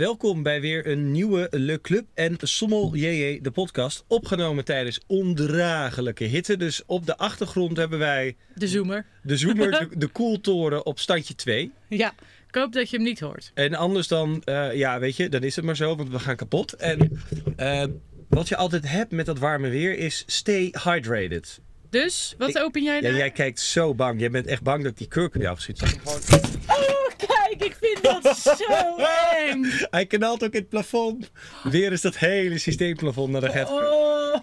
Welkom bij weer een nieuwe Le Club en Sommel JJ, de podcast. Opgenomen tijdens ondraaglijke hitte. Dus op de achtergrond hebben wij De zoomer. de Zoomer, de, de Koeltoren op standje 2. Ja, ik hoop dat je hem niet hoort. En anders dan, eh, ja, weet je, dan is het maar zo, want we gaan kapot. En eh, wat je altijd hebt met dat warme weer is stay hydrated. Dus, wat Ik- open jij Ja, daar? jij kijkt zo bang. Jij bent echt bang dat ik die kurken eraf schiet. Gewoon... Oh, ik vind dat zo eng. Hij knalt ook in het plafond. Weer is dat hele systeemplafond naar de get. Oh.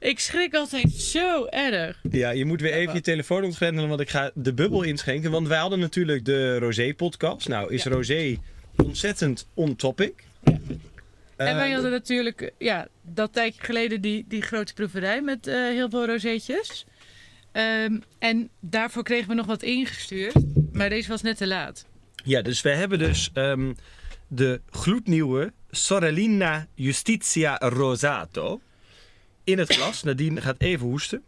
Ik schrik altijd zo erg. Ja, je moet weer even je telefoon ontgrendelen, want ik ga de bubbel inschenken. Want wij hadden natuurlijk de Rosé-podcast. Nou, is Ja. Rosé ontzettend on topic. Ja. Eh, en wij hadden natuurlijk, ja, dat tijdje geleden die, die grote proeverij met eh, heel veel rozeetjes. Ehm, en daarvoor kregen we nog wat ingestuurd. Maar deze was net te laat. Ja, dus we hebben dus ehm, de gloednieuwe Sorellina Justitia Rosato in het glas. Nadine gaat even hoesten.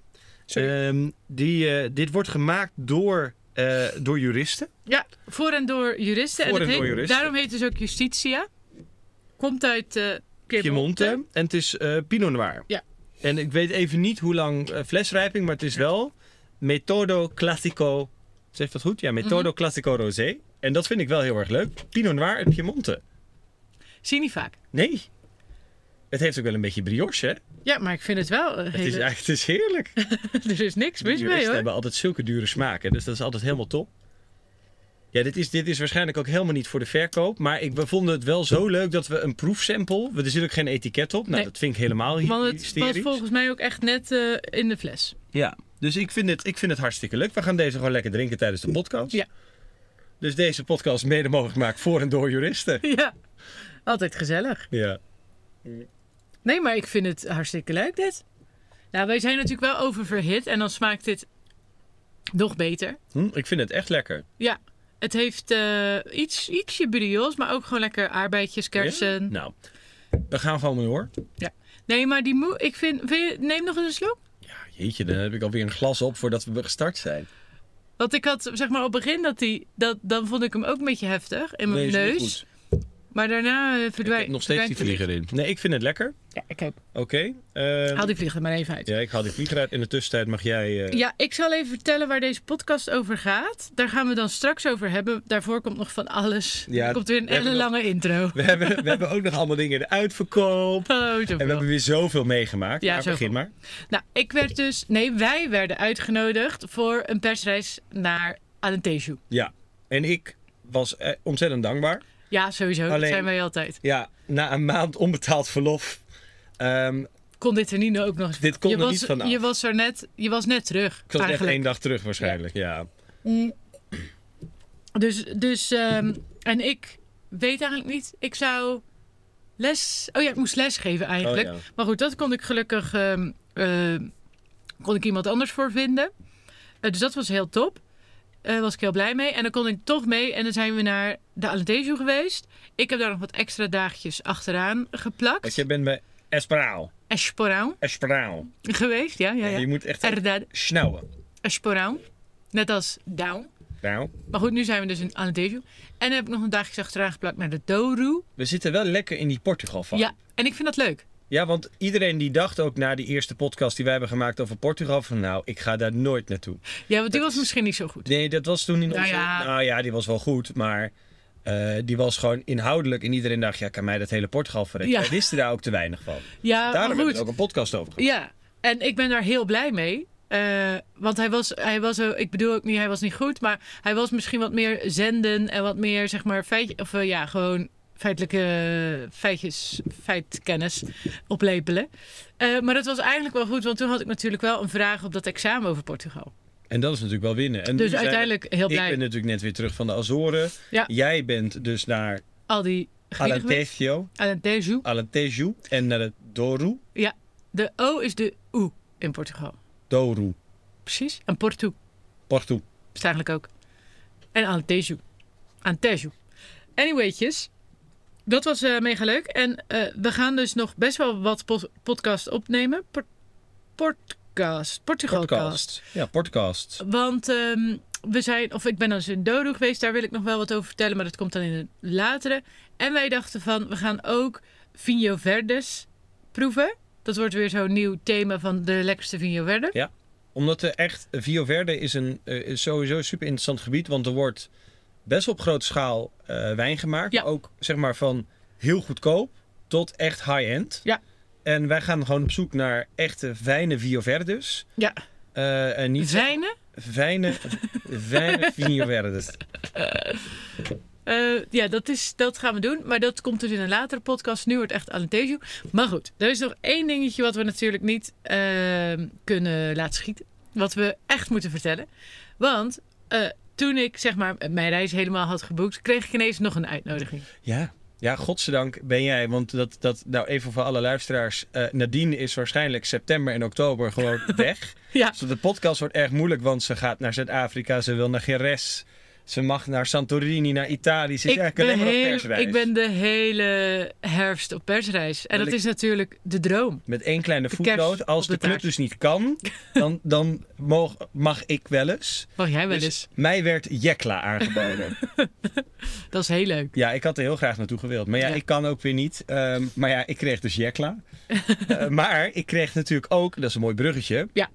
Ehm, die, eh, dit wordt gemaakt door, eh, door juristen. Ja, voor en door juristen. Voor en door juristen. Daarom heet het dus ook Justitia. Komt uit eh Piemonte. Piemonte. En het is eh, Pinot Noir. Ja. En ik weet even niet hoe lang flesrijping, maar het is wel Metodo Classico. Zegt dat goed? Ja, Metodo Mhm. Classico Rosé. En dat vind ik wel heel erg leuk. Pinot Noir uit Piemonte. Zie je niet vaak. Nee. Het heeft ook wel een beetje brioche, hè? Ja, maar ik vind het wel. een Het is eigenlijk het is heerlijk. er is niks mis mee hoor. hebben altijd zulke dure smaken, dus dat is altijd helemaal top. Ja, dit is, dit is waarschijnlijk ook helemaal niet voor de verkoop. Maar ik, we vonden het wel zo leuk dat we een proefsample... Er zit ook geen etiket op. Nou, Nee. dat vind ik helemaal hy- Want het was volgens mij ook echt net eh, in de fles. Ja, dus ik vind, het, ik vind het hartstikke leuk. We gaan deze gewoon lekker drinken tijdens de podcast. Ja. Dus deze podcast mede mogelijk gemaakt voor en door juristen. Ja, altijd gezellig. Ja. Nee, maar ik vind het hartstikke leuk dit. Nou, wij zijn natuurlijk wel oververhit en dan smaakt dit nog beter. Hm, ik vind het echt lekker. Ja, het heeft eh, iets, ietsje brioche, maar ook gewoon lekker aardbeidjes, kersen. Ja? Nou, we gaan gewoon door. Nee, maar die moe, ik vind, vind je, neem nog eens een slok. Jeetje, dan heb ik alweer een glas op voordat we gestart zijn. Want ik had, zeg maar, op het begin dat die, dat, dan vond ik hem ook een beetje heftig in mijn Nee, neus. Maar daarna eh, Ik verdwijnt nog steeds die vlieger in. Nee, ik vind het lekker. Ja, ik heb. Oké. eh, Haal die vlieger maar even uit. ja, ik haal die vlieger uit. In de tussentijd mag jij... eh, Ja, ik zal even vertellen waar deze podcast over gaat. Daar gaan we dan straks over hebben. Daarvoor komt nog van alles. Ja, er komt weer een hele lange intro. we, hebben, we hebben ook nog allemaal dingen in de uitverkoop. Oh, En we hebben weer zoveel meegemaakt. Ja, maar begin maar. Nou, ik werd dus... Nee, wij werden uitgenodigd voor een persreis naar Alentejo. Ja. En ik was eh, ontzettend dankbaar. Ja, sowieso. Dat zijn wij altijd. Ja, na een maand onbetaald verlof. ehm, Kon dit er niet ook nog. Dit kon je er was, niet vanaf. Je was er net... Je was net terug, ik was echt eigenlijk. één dag terug waarschijnlijk. Ja. Dus, dus ehm, en ik weet eigenlijk niet. Ik zou les. Oh ja, ik moest les geven eigenlijk. Oh ja. Maar goed, dat kon ik gelukkig. ehm, eh, kon ik iemand anders voor vinden. Eh, dus dat was heel top. Daar was ik heel blij mee. En dan kon ik toch mee. En dan zijn we naar de Alentejo geweest. Ik heb daar nog wat extra dagjes achteraan geplakt. je bent bij Esperao. Esporão Esperao. geweest, ja, ja, Je ja. moet echt Verdad, snauwen. Esporão. Net als Down. Nou, Maar goed, nu zijn we dus in Alentejo. En dan heb ik nog een dagje achteraan geplakt naar de Douro. we zitten wel lekker in die Portugal van. Ja, en ik vind dat leuk. Ja, want iedereen die dacht ook na die eerste podcast die wij hebben gemaakt over Portugal van nou, ik ga daar nooit naartoe. Ja, want die Dat was is- misschien niet zo goed. Nee, dat was toen in Nou onze... ja. Nou ja, die was wel goed, maar eh, die was gewoon inhoudelijk. En iedereen dacht, ja, kan mij dat hele Portugal verrekken? Ja. Wij wisten daar ook te weinig van. Ja, Daarom maar hebben we ook een podcast over gemaakt. Ja, en ik ben daar heel blij mee. Eh, want hij was, hij was, ik bedoel ook niet, hij was niet goed, maar hij was misschien wat meer zenden en wat meer, zeg maar, feitje, of eh, ja, gewoon feitelijke feitjes, feitkennis oplepelen. Eh, maar dat was eigenlijk wel goed, want toen had ik natuurlijk wel een vraag op dat examen over Portugal. En dat is natuurlijk wel winnen. En Dus uiteindelijk heel Ik blij. ben natuurlijk net weer terug van de Azoren. Ja. Jij bent dus naar Al die. Alentejo, Alentejo. Alentejo en naar de Douro. De O is de U in Portugal. Douro. Precies. En Porto. Porto. Is het eigenlijk ook. En Alentejo. Alentejo. Anywaytjes. Dat was eh, mega leuk. En eh, we gaan dus nog best wel wat po- podcast opnemen. Por- podcast. Portugalcast. Podcast. Ja, podcast. Want ehm, we zijn, of ik ben dus in Dodo geweest, daar wil ik nog wel wat over vertellen, maar dat komt dan in een latere. En wij dachten van, we gaan ook Vinho Verdes proeven. Dat wordt weer zo'n nieuw thema van de lekkerste Vinho Verde. Omdat er echt, Vio Verde is, een, eh, is sowieso een super interessant gebied. Want er wordt best op grote schaal eh, wijn gemaakt. Ja. Ook zeg maar van heel goedkoop tot echt high-end. Ja. En wij gaan gewoon op zoek naar echte fijne Vio Verdes. Ja. Eh, en niet Zijne? fijne, fijne Vio Verdes. Eh, ja, dat, is, dat gaan we doen. Maar dat komt dus in een latere podcast. Nu wordt echt Alentejo. Maar goed, er is nog één dingetje wat we natuurlijk niet kunnen laten schieten. Wat we echt moeten vertellen. Want toen ik zeg maar mijn reis helemaal had geboekt, kreeg ik ineens nog een uitnodiging. Ja. Ja, godzijdank ben jij. Want dat, dat nou even voor alle luisteraars. eh, Nadine is waarschijnlijk september en oktober gewoon weg. Ja, Dus de podcast wordt erg moeilijk, want ze gaat naar Zuid-Afrika, ze wil naar Geres. Ze mag naar Santorini, naar Italië. Ze is ik eigenlijk ben, alleen maar op persreis. ik ben de hele herfst op persreis. En dat is natuurlijk de droom. Met één kleine voetnoot. Als de de club dus niet kan, dan, dan mag, mag ik wel eens. Mag jij wel Dus eens? mij werd Jekla aangeboden. Dat is heel leuk. ja, ik had er heel graag naartoe gewild. Maar ja, Ja. ik kan ook weer niet. Ehm, maar ja, ik kreeg dus Jekla. Eh, maar ik kreeg natuurlijk ook, dat is een mooi bruggetje, Ja.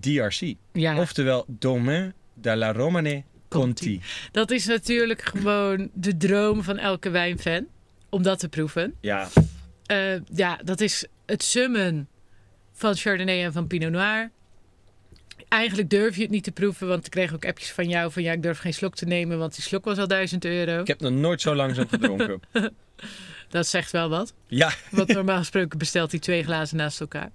DRC. Ja, Oftewel Domaine de la Romane Conti. dat is natuurlijk gewoon de droom van elke wijnfan. Om dat te proeven. Ja, Eh, ja, dat is het summen van Chardonnay en van Pinot Noir. Eigenlijk durf je het niet te proeven, want ik kreeg ook appjes van jou van ja, ik durf geen slok te nemen, want die slok was al 1000 euro. ik heb nog nooit zo langzaam gedronken. Dat zegt wel wat. Ja, Want normaal gesproken bestelt hij twee glazen naast elkaar.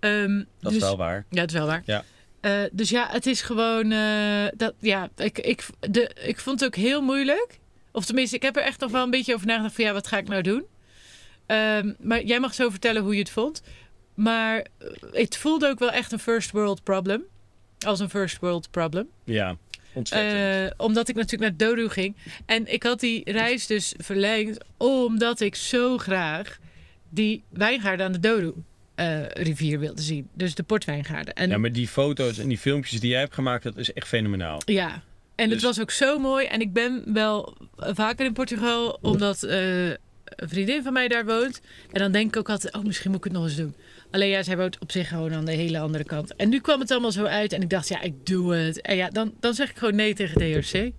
Ehm, dat dus, is wel waar. Ja, dat is wel waar. Ja. Eh, dus ja, het is gewoon. eh, dat, ja, ik, ik, de, ik vond het ook heel moeilijk. Of tenminste, ik heb er echt nog wel een beetje over nagedacht van ja, wat ga ik nou doen? Ehm, maar jij mag zo vertellen hoe je het vond. Maar eh, het voelde ook wel echt een first world problem. Als een first world problem. Ja, ontzettend. Omdat ik natuurlijk naar Dodo ging. En ik had die reis dus verlengd omdat ik zo graag die wijngaarden aan de Dodo eh, rivier wilde zien. Dus de portwijngaarden. En ja, maar die foto's en die filmpjes die jij hebt gemaakt, dat is echt fenomenaal. Ja, en het Dus- was ook zo mooi. En ik ben wel vaker in Portugal, omdat eh, een vriendin van mij daar woont. En dan denk ik ook altijd, oh, misschien moet ik het nog eens doen. Alleen ja, zij woont op zich gewoon aan de hele andere kant. En nu kwam het allemaal zo uit en ik dacht, ja, ik doe het. En ja, dan, dan zeg ik gewoon nee tegen DRC.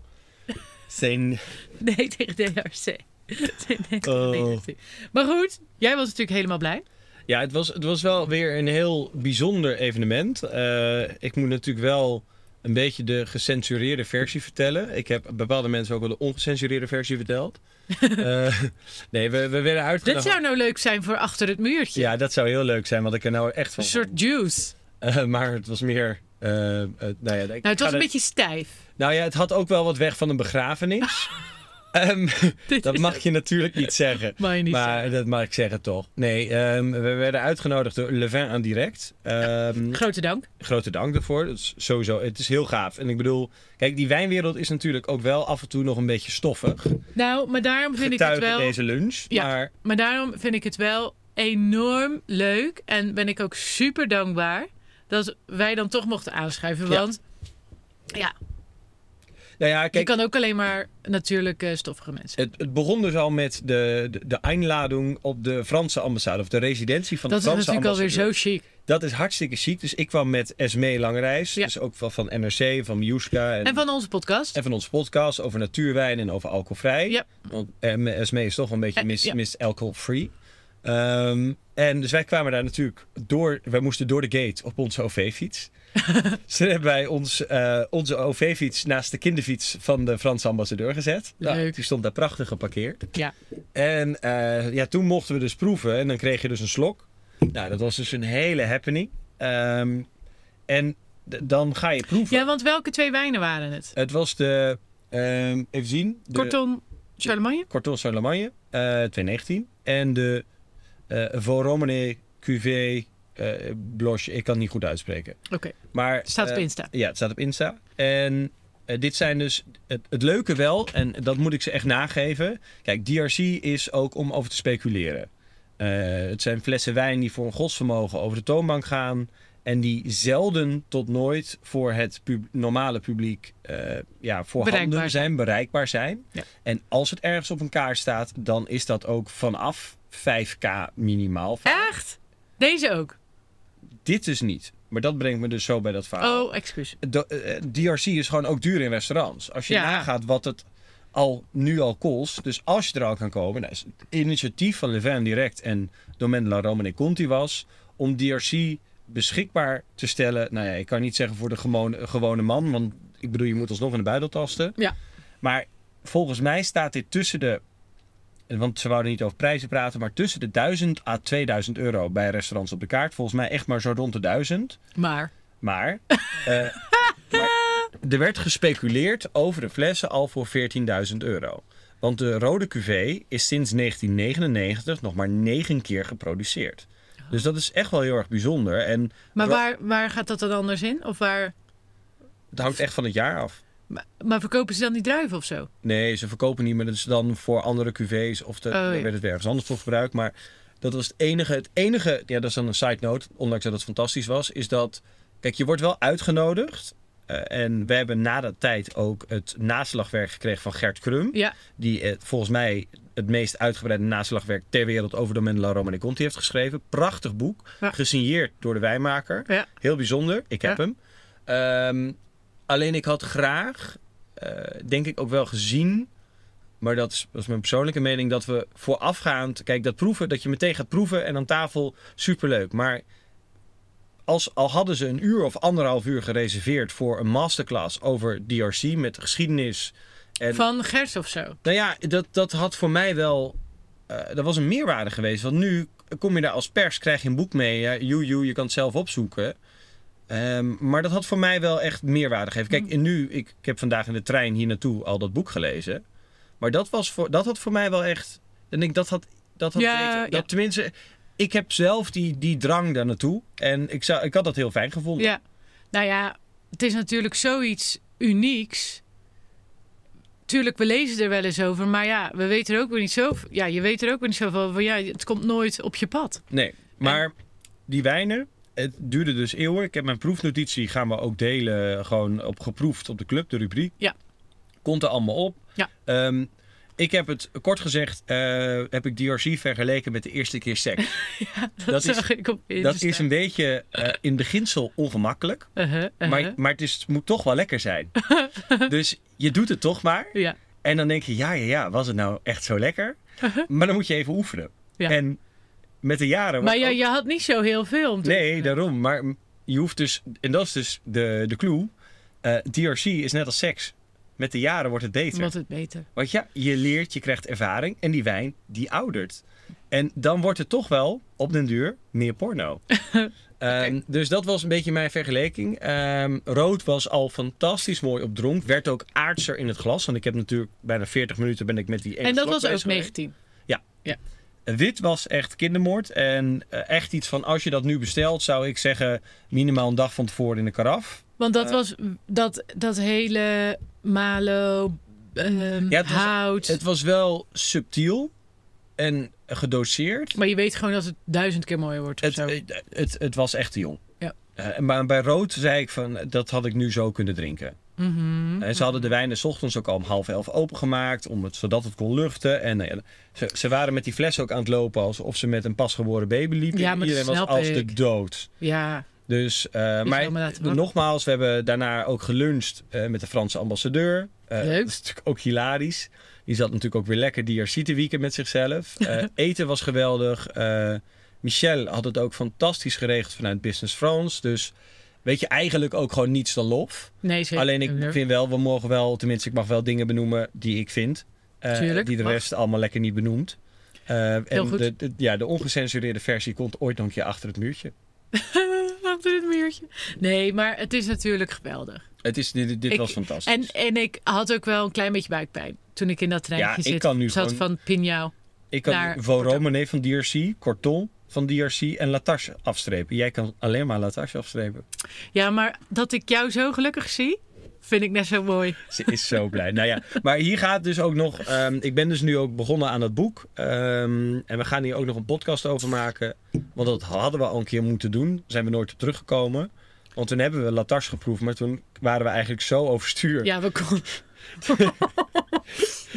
Zijn... Nee tegen DRC. Nee, nee tegen Oh. DRC. Maar goed, jij was natuurlijk helemaal blij. Ja, het was, het was wel weer een heel bijzonder evenement. Eh, ik moet natuurlijk wel een beetje de gecensureerde versie vertellen. Ik heb bepaalde mensen ook wel de ongecensureerde versie verteld. Eh, nee, we, we werden Dit uitgenodigd. zou nou leuk zijn voor achter het muurtje. Ja, dat zou heel leuk zijn, want ik er nou echt van Een soort juice. Eh, maar het was meer... eh, nou ja, Nou, het was een beetje stijf. Nou ja, het had ook wel wat weg van een begrafenis. Ehm, dat mag je natuurlijk niet zeggen. Mag je niet Maar dat mag ik zeggen toch. Nee, ehm, we werden uitgenodigd door Le Vin aan Direct. Ehm, Grote dank. Grote dank daarvoor. Dat is sowieso, het is heel gaaf. En ik bedoel, kijk, die wijnwereld is natuurlijk ook wel af en toe nog een beetje stoffig. Nou, maar daarom vind ik het wel... deze lunch. Ja. Maar Maar daarom vind ik het wel enorm leuk. En ben ik ook super dankbaar dat wij dan toch mochten aanschuiven. Ja. Want ja, nou ja, je kijk, kan ook alleen maar natuurlijk stoffige mensen. het, het begon dus al met de, de, de einlading op de Franse ambassade. Of de residentie van Dat de is Franse natuurlijk alweer zo chic. Dat is hartstikke chic. Dus ik kwam met Esmee Langreis. Ja. Dus ook van, van NRC, van Miuska. En, En van onze podcast. en van onze podcast over natuurwijn en over alcoholvrij. Ja. Want eh, Esmee is toch wel een beetje Eh, mis, ja. mis alcohol-free. Ehm, en dus wij kwamen daar natuurlijk door. Wij moesten door de gate op onze OV-fiets. toen hebben wij ons, eh, onze OV-fiets naast de kinderfiets van de Franse ambassadeur gezet. Nou, Leuk. die stond daar prachtig geparkeerd. Ja. En eh, ja, toen mochten we dus proeven en dan kreeg je dus een slok. Nou, dat was dus een hele happening. Ehm, en dan ga je proeven. ja, want welke twee wijnen waren het? Het was de, ehm, even zien, de Corton Charlemagne? Corton Saint-Lamagne, eh 2019. En de eh Voromene Cuvée eh Bloche, ik kan het niet goed uitspreken. Oké, Maar, het staat op eh, Insta. Ja, het staat op Insta. En eh, dit zijn dus het, het leuke wel, en dat moet ik ze echt nageven. Kijk, DRC is ook om over te speculeren. Het zijn flessen wijn die voor een godsvermogen over de toonbank gaan. En die zelden tot nooit voor het pub- normale publiek eh, ja, voorhanden Bereikbaar zijn, bereikbaar zijn. Ja. En als het ergens op een kaart staat, dan is dat ook vanaf 5k minimaal. Echt? Deze ook? Dit dus niet. Maar dat brengt me dus zo bij dat verhaal. Oh, excuus. De, eh, DRC is gewoon ook duur in restaurants. Als je Ja. nagaat wat het al nu al kost. Dus als je er al kan komen. Nou, is het initiatief van Levin Direct en Domaine La Romane Conti was om DRC beschikbaar te stellen. Nou ja, ik kan niet zeggen voor de gewone, gewone man. Want ik bedoel, je moet alsnog in de buidel tasten. Ja. Maar volgens mij staat dit tussen de... Want ze wouden niet over prijzen praten. Maar tussen de 1000 à 2000 euro bij restaurants op de kaart. Volgens mij echt maar zo rond de 1000. Maar. Maar, eh, maar er werd gespeculeerd over de flessen al voor 14.000 euro. Want de rode cuvée is sinds 1999 nog maar negen keer geproduceerd. Dus dat is echt wel heel erg bijzonder. En Maar waar, waar gaat dat dan anders in? Of waar... het hangt echt van het jaar af. Maar, maar verkopen ze dan die druiven of zo? Nee, ze verkopen niet meer. Dat is dan voor andere cuvées of de, Oh, ja. werd het ergens anders voor gebruikt. Maar dat was het enige. Het enige, ja, dat is dan een side note, ondanks dat het fantastisch was, is dat, kijk, je wordt wel uitgenodigd. eh, en we hebben na dat tijd ook het naslagwerk gekregen van Gert Krum. Ja. Die eh, volgens mij het meest uitgebreide naslagwerk ter wereld over Domaine La Romane Conti heeft geschreven. Prachtig boek. Ja. Gesigneerd door de wijnmaker. Ja. Heel bijzonder. Ik heb hem. Ehm, alleen ik had graag, eh, denk ik ook wel gezien. Maar dat is, dat is mijn persoonlijke mening. Dat we voorafgaand. Kijk, dat proeven. Dat je meteen gaat proeven. En aan tafel. Superleuk. Maar. Als, al hadden ze een uur of anderhalf uur gereserveerd voor een masterclass over DRC met geschiedenis. En Van Gers of zo? nou ja, dat, dat had voor mij wel. eh, dat was een meerwaarde geweest. Want nu kom je daar als pers, krijg je een boek mee. Joe, joe, je kan het zelf opzoeken. Ehm, maar dat had voor mij wel echt meerwaarde gegeven. Kijk, en nu, ik, ik heb vandaag in de trein hier naartoe al dat boek gelezen. Maar dat, was voor, dat had voor mij wel echt. En ik dat had. Dat had Ja, dat, ja. Tenminste, ik heb zelf die, die drang daar naartoe. En ik, zou, ik had dat heel fijn gevonden. Ja. Nou ja, het is natuurlijk zoiets unieks. Tuurlijk, we lezen er wel eens over. Maar ja, we weten er ook weer niet zo... Ja, je weet er ook weer niet zoveel van. Ja, het komt nooit op je pad. Nee, maar die wijnen, het duurde dus eeuwen. Ik heb mijn proefnotitie, gaan we ook delen, gewoon op geproefd op de club, de rubriek. Ja. Komt er allemaal op. Ja. Ehm, ik heb het, kort gezegd, eh, heb ik DRC vergeleken met de eerste keer seks. Dat, Dat is- ik op Dat is een beetje eh, in beginsel ongemakkelijk, Uh-huh, uh-huh. maar, maar het, is, het moet toch wel lekker zijn. dus je doet het toch maar. Ja. En dan denk je, ja, ja, ja, was het nou echt zo lekker? maar dan moet je even oefenen. Ja. En met de jaren... Maar ja, ook- je had niet zo heel veel. Nee, daarom. Maar je hoeft dus, en dat is dus de, de clue. eh, DRC is net als seks. Met de jaren wordt het beter. Wordt het beter. Want ja, je leert, je krijgt ervaring en die wijn, die oudert. En dan wordt het toch wel, op den duur, meer porno. Ehm, dus dat was een beetje mijn vergelijking. Ehm, rood was al fantastisch mooi op dronk. Werd ook aardser in het glas. Want ik heb natuurlijk bijna 40 minuten ben ik met die ene En dat was ook bezig geweest. 19. Wit was echt kindermoord. En eh, echt iets van, als je dat nu bestelt, zou ik zeggen, minimaal een dag van tevoren in de karaf. Want dat Eh. was dat, dat hele malo, ehm, Ja, het was- hout. Het was wel subtiel en gedoseerd. Maar je weet gewoon dat het duizend keer mooier wordt. Of Het, zo. het, het, het was echt te jong. Ja. Eh, maar bij rood zei ik van, dat had ik nu zo kunnen drinken. En ze hadden de wijnen 's ochtends ook al om half elf opengemaakt, om het, zodat het kon luchten. En nou ja, ze, ze waren met die fles ook aan het lopen alsof ze met een pasgeboren baby liepen. Ja, Iedereen was als de dood. Ja, Dus, me maar laten nogmaals, we hebben daarna ook geluncht eh, met de Franse ambassadeur. Eh, Leuk. Dat is natuurlijk ook hilarisch. Die zat natuurlijk ook weer lekker DRC te wieken met zichzelf. Eten was geweldig. Michel had het ook fantastisch geregeld vanuit Business France. Dus weet je, eigenlijk ook gewoon niets dan lof. nee zeker. Alleen ik vind wel, we mogen wel, tenminste ik mag wel dingen benoemen die ik vind. Eh, Tuurlijk, die de mag. rest allemaal lekker niet benoemt. Eh, en. De, de- ja, de ongecensureerde versie komt ooit nog een keer achter het muurtje. Achter het muurtje. Nee, maar het is natuurlijk geweldig. Het is, dit dit Ik- was fantastisch. En, en ik had ook wel een klein beetje buikpijn toen ik in dat treintje Ja, ik zit. kan nu zat gewoon- van Pinjau. Ik kan naar Corton. Romane van DRC, Corton van DRC en Latache afstrepen. Jij kan alleen maar Latache afstrepen. Ja, maar dat ik jou zo gelukkig zie, Vind ik net zo mooi. Ze is zo blij. Nou ja, maar hier gaat dus ook nog. ehm, ik ben dus nu ook begonnen aan het boek. Ehm, en we gaan hier ook nog een podcast over maken. Want dat hadden we al een keer moeten doen. Daar zijn we nooit op teruggekomen. Want toen hebben we Latars geproefd, maar toen waren we eigenlijk zo overstuur. Ja, we konden...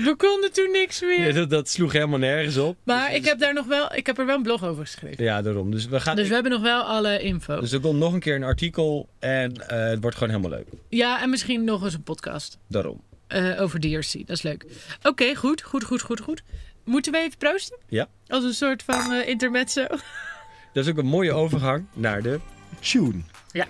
we konden toen niks meer. Ja, dat, dat sloeg helemaal nergens op. Maar ik heb daar nog wel... Ik heb er wel een blog over geschreven. Ja, daarom. Dus we gaan. Dus we hebben nog wel alle info. Dus er komt nog een keer een artikel en eh, het wordt gewoon helemaal leuk. Ja, en misschien nog eens een podcast Daarom. eh, over DRC. Dat is leuk. Oké, goed, goed, goed, goed, goed. Moeten we even proosten? Ja. Als een soort van eh, intermezzo. Dat is ook een mooie overgang naar de tune. Ja.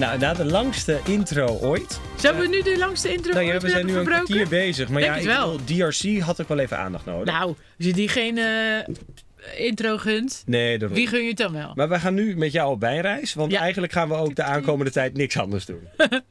Nou, na de langste intro ooit. Zullen we nu de langste intro Nou ja, ooit we zijn nu een kwartier bezig. Maar Denk ja, ik wel. bedoel, DRC had ook wel even aandacht nodig. Nou, als je die geen eh, intro gunt, nee, daarom. wie gun je het dan wel? Maar we gaan nu met jou op bijreis. Want Ja. eigenlijk gaan we ook de aankomende tijd niks anders doen.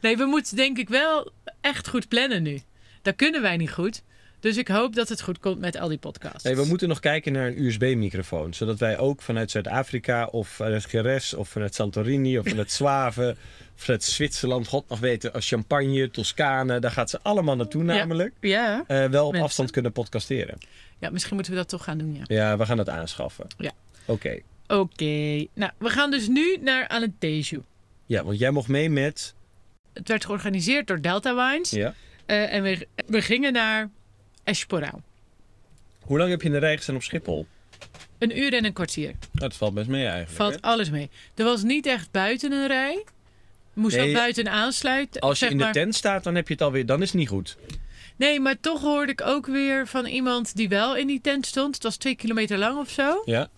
Nee, we moeten denk ik wel echt goed plannen nu. Dat kunnen wij niet goed. Dus ik hoop dat het goed komt met al die podcasts. Nee, we moeten nog kijken naar een USB-microfoon. Zodat wij ook vanuit Zuid-Afrika of vanuit Geres of vanuit Santorini of vanuit Zwaven... of vanuit Zwitserland, god nog weten, als Champagne, Toscane... daar gaat ze allemaal naartoe namelijk. Ja. eh, wel op Mensen. afstand kunnen podcasteren. ja, misschien moeten we dat toch gaan doen, ja. Ja, we gaan dat aanschaffen. Ja. Oké. Oké, nou, we gaan dus nu naar Alentejo. Ja, want jij mocht mee met... Het werd georganiseerd door Delta Wines. Ja. Eh, en we, we gingen naar Esporau. Hoe lang heb je in de rij gestaan op Schiphol? Een uur en een kwartier. Dat valt best mee eigenlijk. Valt alles mee. Er was niet echt buiten een rij. Moest Nee, buiten aansluiten. Als je in de tent staat, dan heb je het alweer. Dan is het niet goed. Nee, maar toch hoorde ik ook weer van iemand die wel in die tent stond. Het was twee kilometer lang of zo. Ja.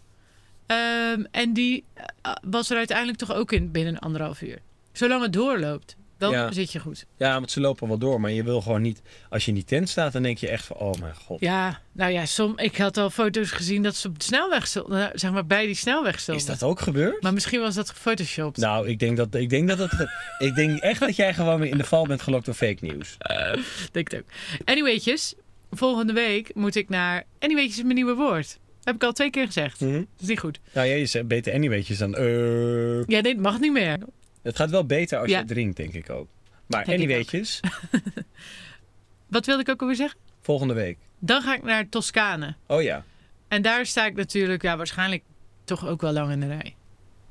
Ehm, en die eh, was er uiteindelijk toch ook in binnen anderhalf uur. Zolang het doorloopt, dan Ja. zit je goed. Ja, want ze lopen wel door. Maar je wil gewoon niet. Als je in die tent staat, dan denk je echt van: oh mijn god. Ja, nou ja, som, ik had al foto's gezien dat ze op de snelweg stonden. nou, Zeg maar bij die snelweg stonden. Is dat ook gebeurd? Maar misschien was dat gefotoshopt. Nou, ik denk dat. Ik denk dat het. ik denk echt dat jij gewoon weer in de val bent gelokt door fake nieuws. Denk het ook. Anywaytjes, volgende week moet ik naar... Anywaytjes is mijn nieuwe woord. Heb ik al twee keer gezegd. Mhm. Dat is niet goed. Nou, jij is beter anyweetjes dan. eh Ja, het mag niet meer. Het gaat wel beter als Ja. je drinkt, denk ik ook. Maar Denk ik anyweetjes, Wat wilde ik ook alweer zeggen? volgende week. Dan ga ik naar Toscane. Oh ja. En daar sta ik natuurlijk ja, waarschijnlijk toch ook wel lang in de rij.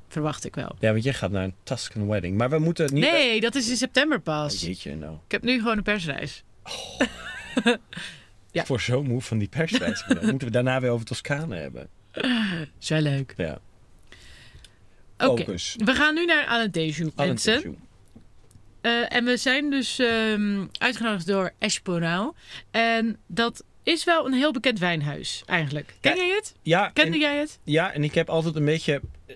Verwacht ik wel. Ja, want jij gaat naar een Tuscan wedding. Maar we moeten niet. Nee, dat is in september Oh, pas. jeetje, nou. Ik heb nu gewoon een persreis. Ja. Voor zo moe van die persreis. moeten we daarna weer over Toscane hebben. Wel leuk. Ja. Oké, we gaan nu naar Alentejo, mensen. Alentejo. Eh, en we zijn dus ehm, uitgenodigd door Esporau. En dat is wel een heel bekend wijnhuis, eigenlijk. Ken Ja, jij het? Ja, Kende en, jij het? ja, en ik heb altijd een beetje. eh,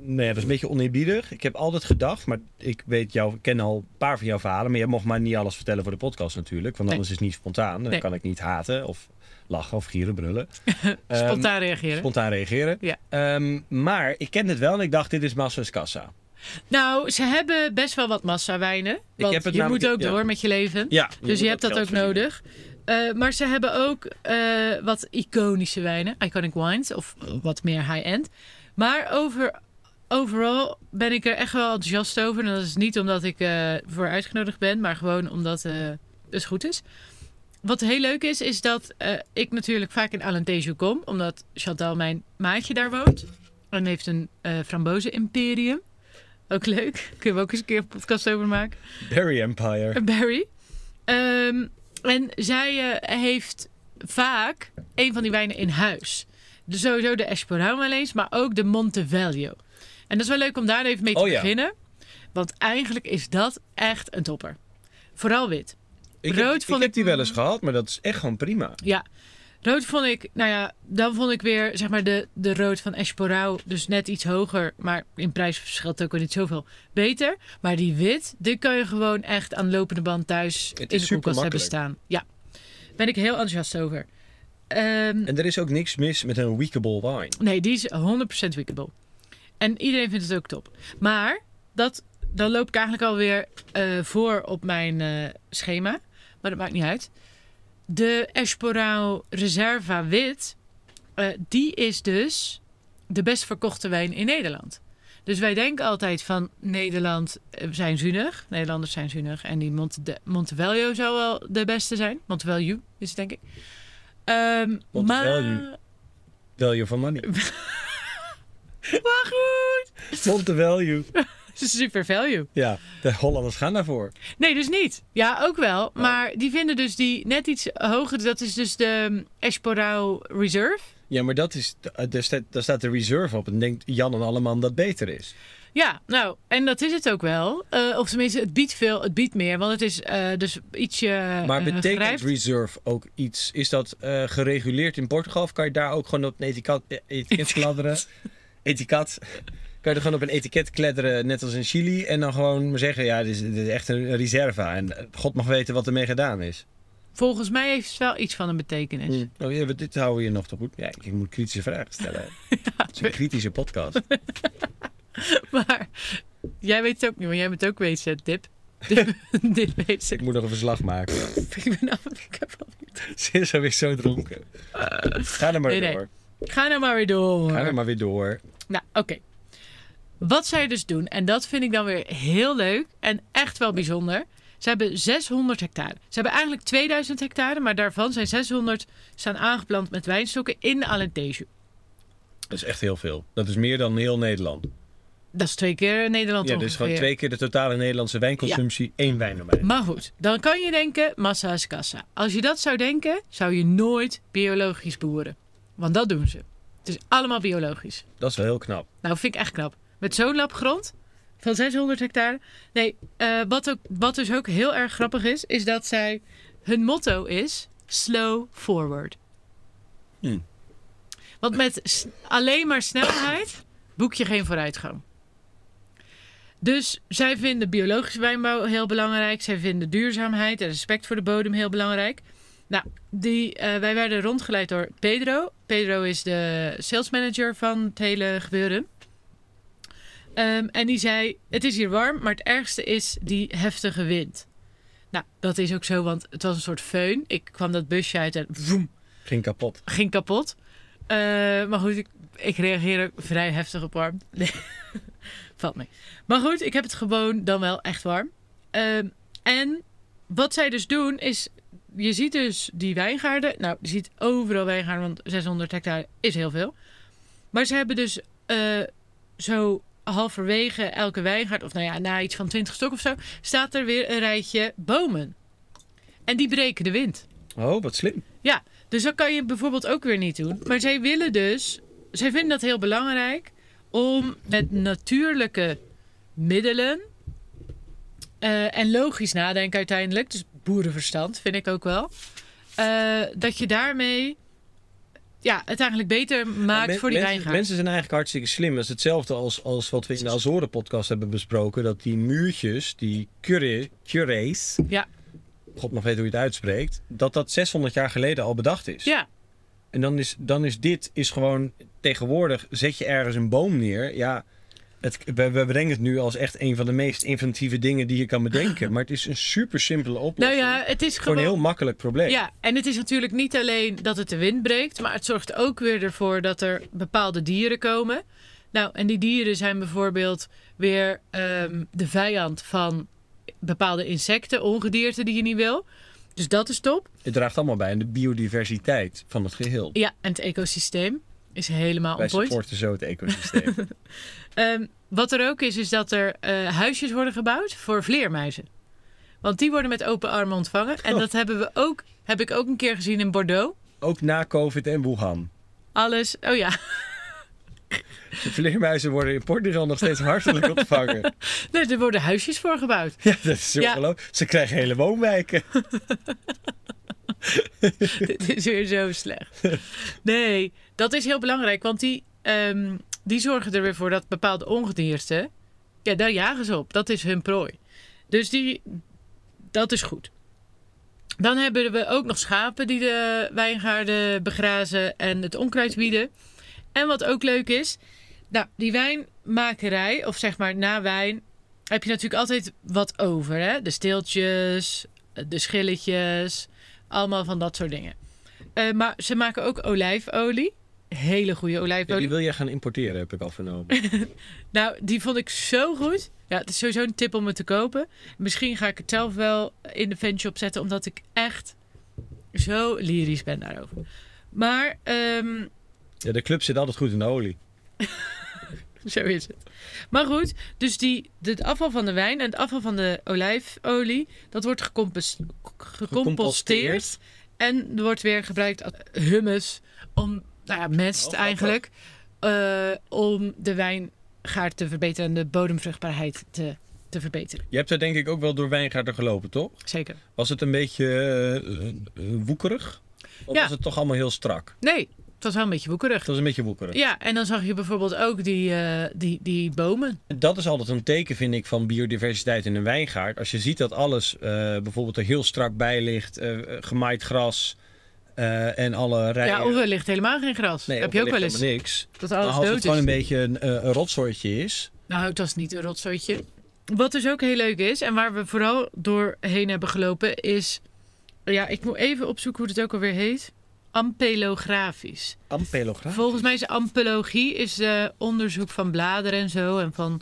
Nee, dat is een beetje oneerbiedig. Ik heb altijd gedacht, maar ik weet jou, ik ken al een paar van jouw verhalen, maar je mag maar niet alles vertellen voor de podcast natuurlijk, want Nee. anders is het niet spontaan. Dan Nee. kan ik niet haten of lachen of gieren, brullen. Ehm, Spontaan reageren. spontaan reageren. Ja. Ehm, maar ik ken het wel en ik dacht, dit is Massa's Kassa. Nou, ze hebben best wel wat massawijnen. Want je namelijk- moet ook ja. door met je leven. Ja, dus je hebt dat ook verdienen. nodig. Eh, maar ze hebben ook eh, wat iconische wijnen. Iconic wines. Of wat meer high-end. Maar over, overal ben ik er echt wel enthousiast over. En dat is niet omdat ik eh, voor uitgenodigd ben. Maar gewoon omdat het goed is. Wat heel leuk is, is dat eh, ik natuurlijk vaak in Alentejo kom. Omdat Chantal, mijn maatje, daar woont. En heeft een eh frambozen imperium. Ook leuk. Kunnen we ook eens een keer een podcast over maken. Berry Empire. Barry. Ehm, en zij eh, heeft vaak een van die wijnen in huis. Dus sowieso de Esporau wel eens, maar ook de Montevello. En dat is wel leuk om daar even mee te Oh ja. beginnen. Want eigenlijk is dat echt een topper. Vooral wit. Ik, Rood heb, ik vond heb ik- die wel eens gehad, maar dat is echt gewoon prima. Ja. Rood vond ik, nou ja, dan vond ik weer zeg maar de, de rood van Esporau. Dus net iets hoger, maar in prijs verschilt ook weer niet zoveel. Beter. Maar die wit, die kan je gewoon echt aan de lopende band thuis Het in de koelkast hebben staan. Ja. Ben ik heel enthousiast over. Ehm, En er is ook niks mis met een weekable wine. nee, die is 100% wickable. En iedereen vindt het ook top. Maar dat, dan loop ik eigenlijk alweer eh voor op mijn eh, schema. Maar dat maakt niet uit. De Esporao Reserva Wit, eh, die is dus de best verkochte wijn in Nederland. Dus wij denken altijd van Nederland eh, zijn zuinig. Nederlanders zijn zuinig. En die Monte de, zou wel de beste zijn. Montevello is het denk ik. Montevello. maar... Value for money. Maar goed. Montevalue. Super value. Ja, de Hollanders gaan daarvoor. Nee, dus niet. Ja, ook wel. Maar die vinden dus die net iets hoger. Dat is dus de Esporao Reserve. Ja, maar dat is, daar staat, daar staat de reserve op. En denkt Jan en Alleman dat beter is. Ja, nou, en dat is het ook wel. Eh, of tenminste, het biedt veel, het biedt meer. Want het is eh, dus ietsje Maar eh, betekent gerijpt. reserve ook iets? Is dat eh, gereguleerd in Portugal? Of kan je daar ook gewoon op een etiket, eh, etiket kladderen? Etiket. Kan je er gewoon op een etiket kledderen, net als in Chili. En dan gewoon zeggen, ja, dit is, dit is echt een reserva. En eh, God mag weten wat ermee gedaan is. Volgens mij heeft het wel iets van een betekenis. Oh, ja, dit houden we hier nog te goed. Ja, ik moet kritische vragen stellen. Het is een kritische podcast. Maar jij weet het ook niet, want jij bent ook wezen, Dip. Dip, Dip Ik moet nog een verslag maken. Ik ben af, ik heb al niet. Ze is alweer zo dronken. Ga er maar Nee, nee. door. Ga nou maar weer door. Ga er maar weer door. Nou, oké. Wat zij dus doen, en dat vind ik dan weer heel leuk en echt wel bijzonder. Ze hebben 600 hectare. Ze hebben eigenlijk 2000 hectare, maar daarvan zijn 600 staan aangeplant met wijnstokken in Alentejo. Dat is echt heel veel. Dat is meer dan heel Nederland. Dat is twee keer Nederland Ja, ongeveer. dus gewoon twee keer de totale Nederlandse wijnconsumptie. één wijn erbij. Maar goed, dan kan je denken, massa is kassa. Als je dat zou denken, zou je nooit biologisch boeren. Want dat doen ze. Het is allemaal biologisch. Dat is wel heel knap. Nou, vind ik echt knap. Met zo'n lap grond van 600 hectare. Nee, eh, wat, ook, wat dus ook heel erg grappig is, is dat zij... Hun motto is slow forward. Hmm. Want met alleen maar snelheid boek je geen vooruitgang. Dus zij vinden biologische wijnbouw heel belangrijk. Zij vinden duurzaamheid en respect voor de bodem heel belangrijk. Nou, die, eh, wij werden rondgeleid door Pedro. Pedro is de sales manager van het hele gebeuren. Ehm, en die zei: Het is hier warm, maar het ergste is die heftige wind. Nou, dat is ook zo, want het was een soort föhn. Ik kwam dat busje uit en vroom, Ging kapot. ging kapot. Eh, maar goed, ik, ik reageer ook vrij heftig op warm. Nee, valt mee. Maar goed, ik heb het gewoon dan wel echt warm. Ehm, en wat zij dus doen is, je ziet dus die wijngaarden. Nou, je ziet overal wijngaarden, want 600 hectare is heel veel. Maar ze hebben dus eh, zo halverwege elke wijngaard, of nou ja, na iets van 20 stok of zo, staat er weer een rijtje bomen. En die breken de wind. Oh, wat slim. Ja, dus dat kan je bijvoorbeeld ook weer niet doen. Maar zij willen dus, zij vinden dat heel belangrijk om met natuurlijke middelen eh, en logisch nadenken uiteindelijk, dus boerenverstand vind ik ook wel, eh, dat je daarmee ja, het eigenlijk beter maakt Men- voor die mensen, wijngaard. mensen zijn eigenlijk hartstikke slim. Dat is hetzelfde als, als wat we in de Azoren podcast hebben besproken. Dat die muurtjes, die curés, Ja. God mag weten hoe je het uitspreekt, dat dat 600 jaar geleden al bedacht is. Ja, En dan is, dan is dit is gewoon tegenwoordig zet je ergens een boom neer. Ja, het, we, we brengen het nu als echt een van de meest inventieve dingen die je kan bedenken. Maar het is een super simpele nou oplossing ja, het is voor gewoon... een heel makkelijk probleem. Ja, en het is natuurlijk niet alleen dat het de wind breekt, maar het zorgt ook weer ervoor dat er bepaalde dieren komen. Nou, en die dieren zijn bijvoorbeeld weer ehm, de vijand van bepaalde insecten, ongedierte die je niet wil. Dus dat is top. Het draagt allemaal bij aan de biodiversiteit van het geheel. Ja, en het ecosysteem is helemaal Wij point. supporten zo het ecosysteem. Ehm, wat er ook is, is dat er eh, huisjes worden gebouwd voor vleermuizen. Want die worden met open armen ontvangen. En Oh. dat hebben we ook, heb ik ook een keer gezien in Bordeaux. Ook na COVID en Wuhan. Alles, oh ja, De vleermuizen worden in Portugal nog steeds hartelijk ontvangen. Nee, er worden huisjes voor gebouwd. Ja, dat is zo Ja. Ze krijgen hele woonwijken. Dit is weer zo slecht. Nee, dat is heel belangrijk, want die, ehm, die zorgen er weer voor dat bepaalde ongedierte, ja, daar jagen ze op. Dat is hun prooi. Dus die, dat is goed. Dan hebben we ook nog schapen die de wijngaarden begrazen en het onkruid bieden. En wat ook leuk is, Nou, die wijnmakerij, of zeg maar na wijn, heb je natuurlijk altijd wat over. Hè? De steeltjes, de schilletjes, allemaal van dat soort dingen. Eh, maar ze maken ook olijfolie. Hele goede olijfolie. die wil jij gaan importeren, heb ik al vernomen. Nou, die vond ik zo goed. Ja, het is sowieso een tip om het te kopen. Misschien ga ik het zelf wel in de fanshop zetten, omdat ik echt zo lyrisch ben daarover. Maar ehm, ja, de club zit altijd goed in de olie. Zo is het. Maar goed, dus die, het afval van de wijn en het afval van de olijfolie, dat wordt gecompos- gecomposteerd. Gecomposteerd. En wordt weer gebruikt als hummus, om, nou ja, mest Oh, eigenlijk, eh, om de wijngaard te verbeteren en de bodemvruchtbaarheid te, te verbeteren. Je hebt er denk ik ook wel door wijngaarden gelopen, toch? Zeker. Was het een beetje eh, eh, woekerig? Of Ja. was het toch allemaal heel strak? Nee, het was wel een beetje woekerig. Het was een beetje woekerig. Ja, en dan zag je bijvoorbeeld ook die, die, die bomen. Dat is altijd een teken, vind ik, van biodiversiteit in een wijngaard. Als je ziet dat alles bijvoorbeeld er heel strak bij ligt, gemaaid gras eh, en alle rijen... Ja, of er ligt helemaal geen gras. nee, Heb je ook wel eens helemaal niks. dat alles als het gewoon een beetje een, eh, een rotsoortje is... Nou, het was niet een rotzooitje. Wat dus ook heel leuk is en waar we vooral doorheen hebben gelopen is... Ja, ik moet even opzoeken hoe het ook alweer heet. Ampelografisch. Ampelograaf. Volgens mij is ampelologie is eh, onderzoek van bladeren en zo en van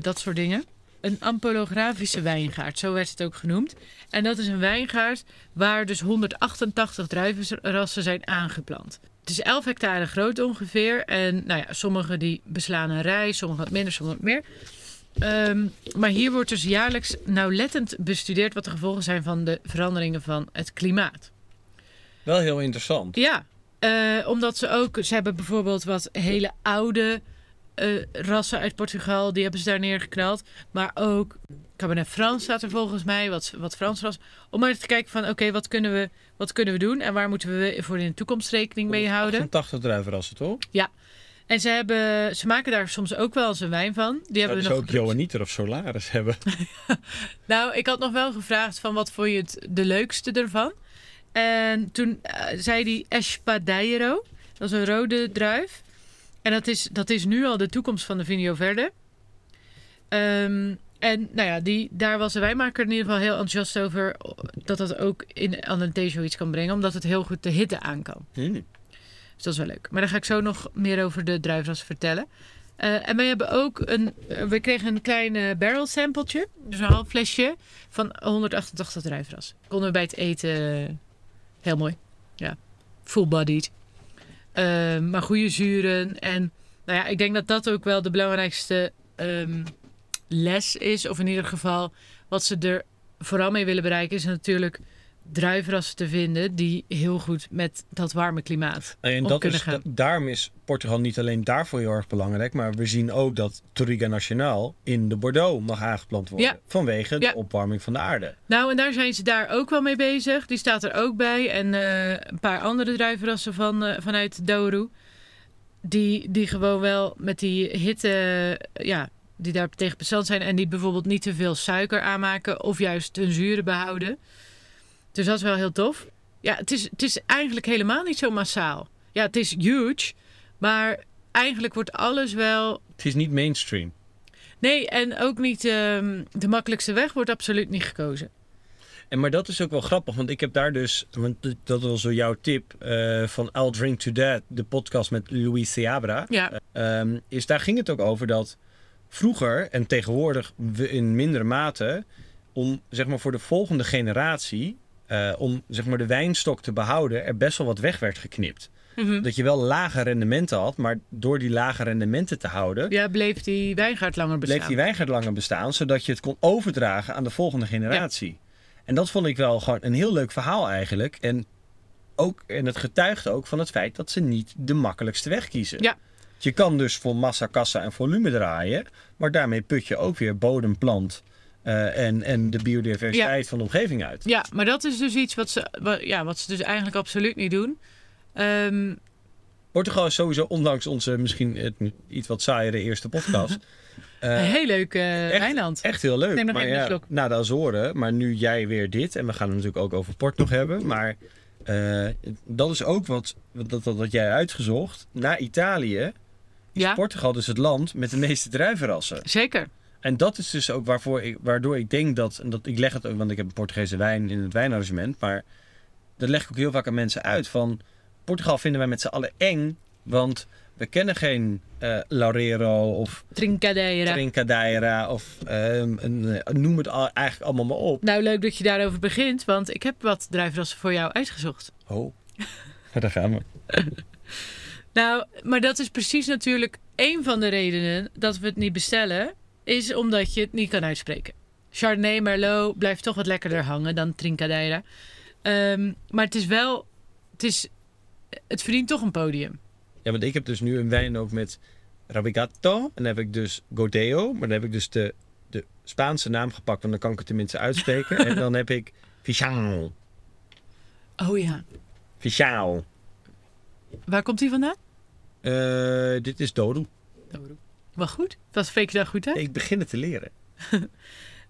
dat soort dingen. Een ampelografische wijngaard, zo werd het ook genoemd. En dat is een wijngaard waar dus 188 druivenrassen zijn aangeplant. Het is 11 hectare groot ongeveer. En nou ja, sommige die beslaan een rij, sommige wat minder, sommige wat meer. Ehm, maar hier wordt dus jaarlijks nauwlettend bestudeerd wat de gevolgen zijn van de veranderingen van het klimaat. Wel heel interessant. Ja, eh, omdat ze ook, ze hebben bijvoorbeeld wat hele oude eh, rassen uit Portugal, die hebben ze daar neergeknald. Maar ook Cabernet Franc staat er volgens mij, wat, wat Frans ras. Om maar te kijken van, oké, wat kunnen we wat kunnen we doen en waar moeten we voor in de toekomst rekening mee houden. 88 druivenrassen, toch? En ze, hebben, ze maken daar soms ook wel eens een wijn van. Die hebben ze nog ook gedrukt. Johanniter of Solaris hebben? Nou, ik had nog wel gevraagd van wat vond je het de leukste ervan. En toen eh, zei hij Espadero. Dat is een rode druif. En dat is, dat is nu al de toekomst van de Vinio Verde. Ehm, en nou ja, die, daar was de wijnmaker in ieder geval heel enthousiast over. Dat dat ook in Alentejo iets kan brengen. Omdat het heel goed de hitte aan kan. Dus dat is wel leuk. Maar daar ga ik zo nog meer over de druifras vertellen. Eh, en we hebben ook een. eh, we kregen een klein eh, barrel sampletje. Dus een half flesje van 188 druifras. Konden we bij het eten. heel mooi. Ja. Full-bodied. Eh, maar goede zuren. En nou ja, ik denk dat dat ook wel de belangrijkste ehm, les is. Of in ieder geval wat ze er vooral mee willen bereiken. Is natuurlijk druivenrassen te vinden die heel goed met dat warme klimaat En dat kunnen is, gaan. da- daarom is Portugal niet alleen daarvoor heel erg belangrijk, maar we zien ook dat Touriga Nacionaal in de Bordeaux mag aangeplant worden. Ja. Vanwege Ja. de opwarming van de aarde. Nou, en daar zijn ze daar ook wel mee bezig. Die staat er ook bij. En eh, een paar andere druivenrassen van, eh, vanuit Douro. Die, die gewoon wel met die hitte, ja, die daar tegen bestand zijn. En die bijvoorbeeld niet te veel suiker aanmaken. Of juist hun zuren behouden. Dus dat is wel heel tof. Ja, het is, het is eigenlijk helemaal niet zo massaal. Ja, het is huge. Maar eigenlijk wordt alles wel Het is niet mainstream. Nee, en ook niet ehm, de makkelijkste weg wordt absoluut niet gekozen. En maar dat is ook wel grappig, want ik heb daar dus, want dat was zo jouw tip eh, van I'll Drink to That, de podcast met Louis Seabra. Ja, Ehm, is daar ging het ook over dat vroeger en tegenwoordig we in mindere mate om zeg maar voor de volgende generatie eh, om zeg maar de wijnstok te behouden er best wel wat weg werd geknipt. Mhm. Dat je wel lage rendementen had, maar door die lage rendementen te houden ja bleef die wijngaard langer bestaan. bleef die wijngaard langer bestaan, zodat je het kon overdragen aan de volgende generatie. En dat vond ik wel gewoon een heel leuk verhaal eigenlijk. En, ook, en het getuigt ook van het feit dat ze niet de makkelijkste weg kiezen. Ja. Je kan dus voor massa, kassa en volume draaien, maar daarmee put je ook weer bodem, eh, en, en de biodiversiteit van de omgeving uit. Ja, maar dat is dus iets wat ze, ja, wat ze dus eigenlijk absoluut niet doen. Ehm, Portugal is sowieso, ondanks onze misschien het iets wat saaiere eerste podcast, een heel leuk eh, echt- eiland. Echt heel leuk. Neem nog maar even een slok. na de Azoren, maar nu jij weer dit. En we gaan het natuurlijk ook over Port nog hebben. Maar dat is ook wat, wat, dat, dat, jij uitgezocht. Na Italië is Ja. Portugal dus het land met de meeste druivenrassen. Zeker. En dat is dus ook waarvoor ik, waardoor ik denk dat, en dat ik leg het ook, want ik heb een Portugese wijn in het wijnarrangement, maar dat leg ik ook heel vaak aan mensen uit van Portugal vinden wij met z'n allen eng, want we kennen geen eh Laurero of Trincadeira. Trincadeira of ehm, een, eh, noem het al, eigenlijk allemaal maar op. Nou, leuk dat je daarover begint, want ik heb wat druivenrassen voor jou uitgezocht. Oh, daar gaan we. Nou, maar dat is precies natuurlijk één van de redenen dat we het niet bestellen, is omdat je het niet kan uitspreken. Chardonnay Merlot blijft toch wat lekkerder hangen dan Trincadeira. Ehm, maar het is wel, het, is, het verdient toch een podium. Ja, want ik heb dus nu een wijn ook met Rabigato. En dan heb ik dus Godeo. Maar dan heb ik dus de, de Spaanse naam gepakt, want dan kan ik het tenminste uitspreken. en dan heb ik Fichal. Oh ja. Fichal. Waar komt die vandaan? Eh, dit is Dodo. Wel goed. Dat spreek je daar goed uit. Ik begin het te leren.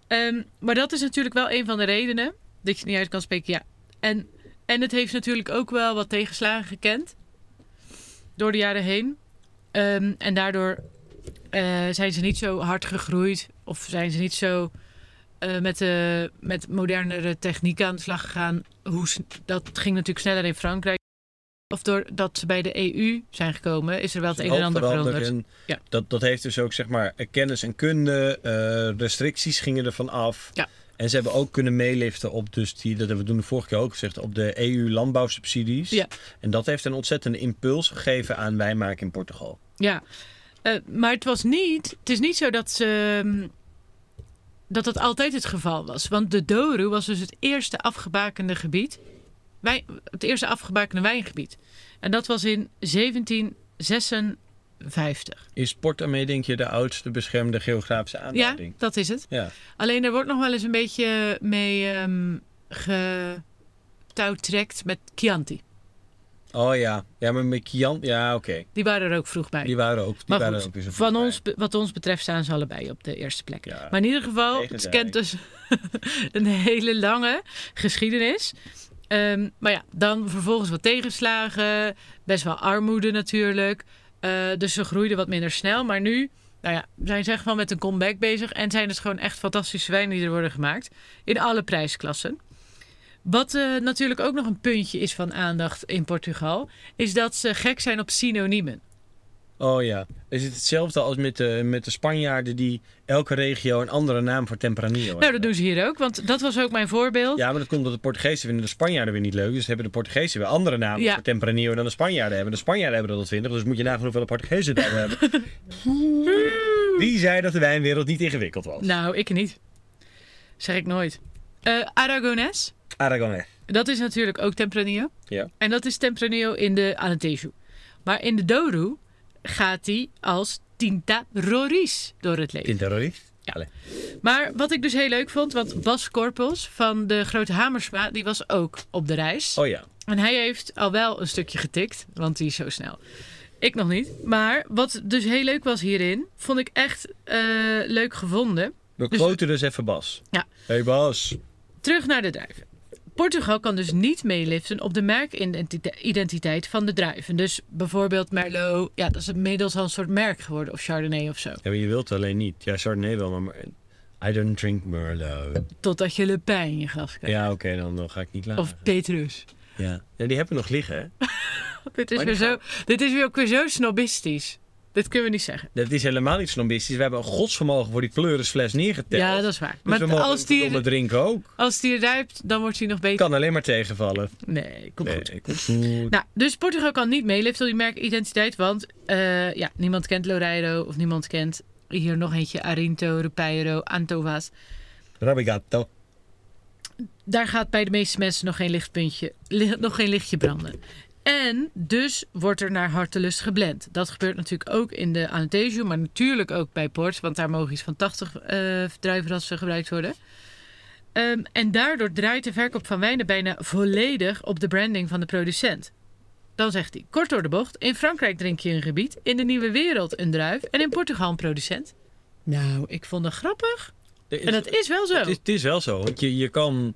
Ehm, maar dat is natuurlijk wel een van de redenen dat je niet uit kan spreken. Ja. En, en het heeft natuurlijk ook wel wat tegenslagen gekend door de jaren heen. Ehm, en daardoor eh, zijn ze niet zo hard gegroeid of zijn ze niet zo eh, met, de, met modernere technieken aan de slag gegaan. Hoe, dat ging natuurlijk sneller in Frankrijk. Of doordat ze bij de EU zijn gekomen, is er wel het een en ander veranderd. En Ja. dat, dat heeft dus ook, zeg maar, kennis en kunde. eh, restricties gingen ervan af. Ja. En ze hebben ook kunnen meeliften op, dus die, dat hebben we toen de vorige keer ook gezegd, op de EU-landbouwsubsidies. Ja. En dat heeft een ontzettende impuls gegeven aan wijnmaken in Portugal. Ja, Eh, maar het was niet. Het is niet zo dat ze. mm, Dat dat altijd het geval was. Want de Douro was dus het eerste afgebakende gebied. Het eerste afgebakende wijngebied. En dat was in 1756. Is Port daarmee, denk je, de oudste beschermde geografische Ja, aanduiding? dat is het. Ja. Alleen er wordt nog wel eens een beetje mee getouwtrekt met Chianti. Oh ja. Ja, maar met Kian... Ja, oké. Die waren er ook vroeg bij. Die waren ook, die Maar waren goed, ook Van ons, wat ons betreft staan ze allebei op de eerste plek. Ja. Maar in ieder geval, het kent dus een hele lange geschiedenis. Ehm, maar ja, dan vervolgens wat tegenslagen. Best wel armoede natuurlijk. Eh, dus ze groeiden wat minder snel. Maar nu nou ja, zijn ze echt wel met een comeback bezig. En zijn het gewoon echt fantastische wijnen die er worden gemaakt. In alle prijsklassen. Wat eh, natuurlijk ook nog een puntje is van aandacht in Portugal. Is dat ze gek zijn op synoniemen. Oh ja. Is het hetzelfde als met de, met de Spanjaarden die elke regio een andere naam voor Tempranillo hebben? Nou, dat doen ze hier ook. Want dat was ook mijn voorbeeld. Ja, maar dat komt omdat de Portugezen vinden de Spanjaarden weer niet leuk. Dus hebben de Portugezen weer andere namen Ja. voor Tempranillo dan de Spanjaarden hebben. De Spanjaarden hebben er al twintig, dus moet je nagaan hoeveel de Portugezen daar hebben. Wie zei dat de wijnwereld niet ingewikkeld was? Nou, ik niet. Zeg ik nooit. Eh Aragonés, Aragonés. dat is natuurlijk ook Tempranillo. Ja. En dat is Tempranillo in de Alentejo. Maar in de Douro gaat die als Tinta Roriz door het leven. Tinterrorist? Ja. Allee. Maar wat ik dus heel leuk vond, want Bas Korpels van de Grote Hamersma, die was ook op de reis. Oh ja. En hij heeft al wel een stukje getikt, want die is zo snel. Ik nog niet. Maar wat dus heel leuk was hierin, vond ik echt eh, leuk gevonden. We Dus- quoten dus even Bas. Ja. Hey Bas. Terug naar de druiven. Portugal kan dus niet meeliften op de merkidentiteit van de druiven. Dus bijvoorbeeld Merlot, ja, dat is inmiddels al een soort merk geworden. Of Chardonnay of zo. Ja, maar je wilt het alleen niet. Ja, Chardonnay wel, maar I don't drink Merlot. Totdat je Le Pen in je glas krijgt. Ja, oké, dan, dan ga ik niet laten. Of Petrus. Ja. ja, die hebben we nog liggen, hè? Dit is, Maar weer zo, dit is weer ook weer zo snobistisch. Dit kunnen we niet zeggen. Dat is helemaal niet snobistisch. We hebben een godsvermogen voor die pleurisfles neergeteld. Ja, dat is waar. Dus we maar mogen als die... drinken ook. als die rijpt, dan wordt hij nog beter. Kan alleen maar tegenvallen. Nee, komt goed. Nee, komt goed. Nou, dus Portugal kan niet meeliften op die merkidentiteit, want eh, ja, niemand kent Loureiro of niemand kent hier nog eentje Arinto, Rupeiro, Antovas. Rabigato. Daar gaat bij de meeste mensen nog geen lichtpuntje, li- nog geen lichtje branden. En dus wordt er naar hartelust geblend. Dat gebeurt natuurlijk ook in de Alentejo, maar natuurlijk ook bij Port, want daar mogen iets van 80 eh druivenrassen gebruikt worden. Ehm, en daardoor draait de verkoop van wijnen bijna volledig op de branding van de producent. Dan zegt hij, kort door de bocht, in Frankrijk drink je een gebied, in de nieuwe wereld een druif en in Portugal een producent. Nou, ik vond dat grappig. En dat is wel zo. Het is, het is wel zo, want je, je kan...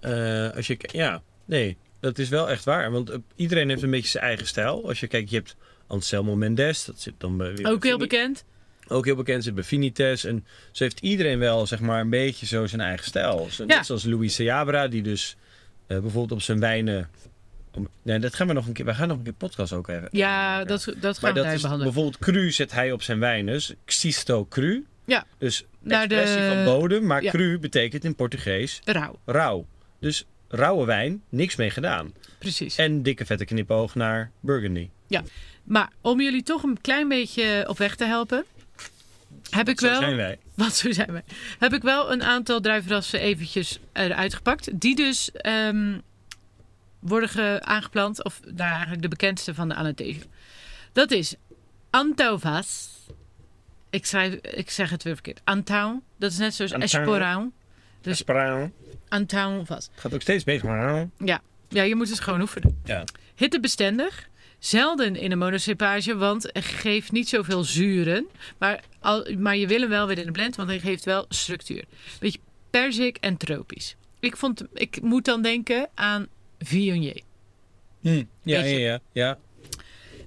eh, als je... Ja, nee, dat is wel echt waar. Want eh, iedereen heeft een beetje zijn eigen stijl. Als je kijkt, je hebt Anselmo Mendes, dat zit dan weer Ook heel bekend. Ook heel bekend, zit bij Finites. En zo heeft iedereen wel zeg maar een beetje zo zijn eigen stijl. Zo, Ja. Net zoals Louis Seabra, die dus eh, bijvoorbeeld op zijn wijnen... om- nee, dat gaan we nog een keer... We gaan nog een keer podcast ook even. Ja, dat, dat gaan Maar we dat is behandelen. bijvoorbeeld cru zet hij op zijn wijn. Dus Xisto cru. Ja. Dus Naar de- expressie van bodem. Maar ja. cru betekent in Portugees Rauw, rauw. Dus rauwe wijn, niks mee gedaan. precies. En dikke vette knipoog naar Burgundy. Maar om jullie toch een klein beetje op weg te helpen, heb ik Zo wel. zijn wij. Want zo zijn we. Heb ik wel een aantal druivenrassen eventjes eruit gepakt. Die dus ehm, worden ge- aangeplant. Of nou, eigenlijk de bekendste van de Anathesia. Dat is Antauvas. Ik, schrijf, ik zeg het weer verkeerd. Antau. Dat is net zoals. Esporau. Dus Esperaan. Antauvas. Het gaat ook steeds beter. Maar... Ja. ja, je moet het gewoon oefenen. Ja. Hittebestendig. Zelden in een monocepage, want het geeft niet zoveel zuren. Maar, al, maar je wil hem wel weer in de blend, want hij geeft wel structuur. Beetje perzik en tropisch. Ik, vond, ik moet dan denken aan Viognier. Hm. Ja, ja, ja, ja.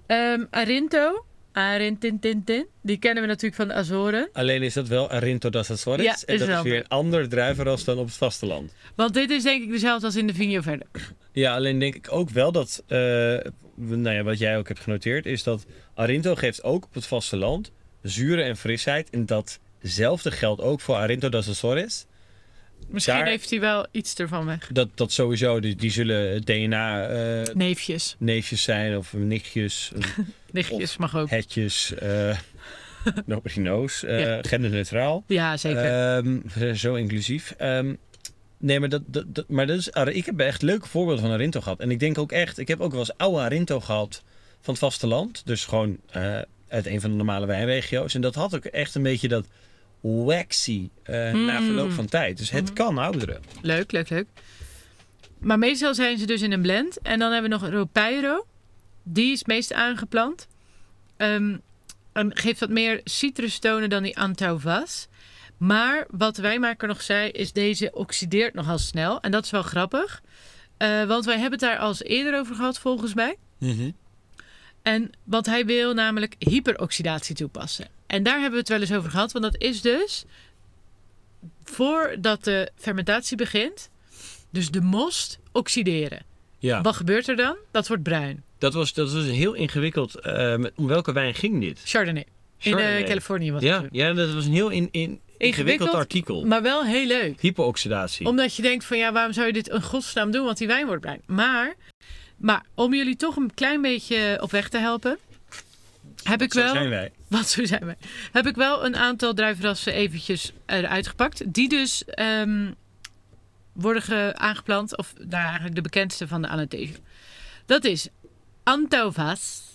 Ehm Arinto, Arintintintin, die kennen we natuurlijk van de Azoren. Alleen is dat wel Arinto das Açores. Ja, en dat is weer een ander druivenras dan op het vasteland. Want dit is denk ik dezelfde als in de Vigno verder. Ja, alleen denk ik ook wel dat, eh, nou ja, wat jij ook hebt genoteerd, is dat Arinto geeft ook op het vasteland zuren en frisheid. En datzelfde geldt ook voor Arinto das Açores. Misschien Daar- heeft hij wel iets ervan weg. Dat, dat sowieso, die, die zullen DNA-neefjes Neefjes, zijn of nichtjes, nichtjes mag ook. hetjes, eh nobody knows. eh, Ja. Genderneutraal. Ja, zeker. Ehm, zo inclusief. Ehm, nee, maar, dat, dat, dat- maar dat is, ik heb echt leuke voorbeelden van Arinto gehad. En ik denk ook echt, ik heb ook wel eens oude Arinto gehad van het vasteland. Dus gewoon eh, uit een van de normale wijnregio's. En dat had ook echt een beetje dat waxy eh, na Mm. verloop van tijd. Dus het kan ouderen. Leuk, leuk, leuk. Maar meestal zijn ze dus in een blend. En dan hebben we nog Ropeiro. Die is het meest aangeplant. Ehm, en geeft wat meer citrustonen dan die Antauvas. Maar wat wijnmaker nog zei, is deze oxideert nogal snel. En dat is wel grappig. Eh, want wij hebben het daar al eerder over gehad, volgens mij. En wat hij wil namelijk hyperoxidatie toepassen. En daar hebben we het wel eens over gehad. Want dat is dus voordat de fermentatie begint. Dus de most oxideren. Ja, Wat gebeurt er dan? Dat wordt bruin. dat was, dat was heel ingewikkeld. eh, met- om welke wijn ging dit? Chardonnay. In eh, Californië was Ja, ja, dat was een heel in, in, ingewikkeld artikel. Maar wel heel leuk. Hyperoxidatie. Omdat je denkt van ja, waarom zou je dit in godsnaam doen? Want die wijn wordt bruin. Maar, maar om jullie toch een klein beetje op weg te helpen. Heb ik Zo wel... zijn wij. Want zo zijn we. Heb ik wel een aantal druivenrassen eventjes eruit gepakt. Die dus ehm, worden ge- aangeplant. Of nou, eigenlijk de bekendste van de Anathesia. Dat is Antauvas.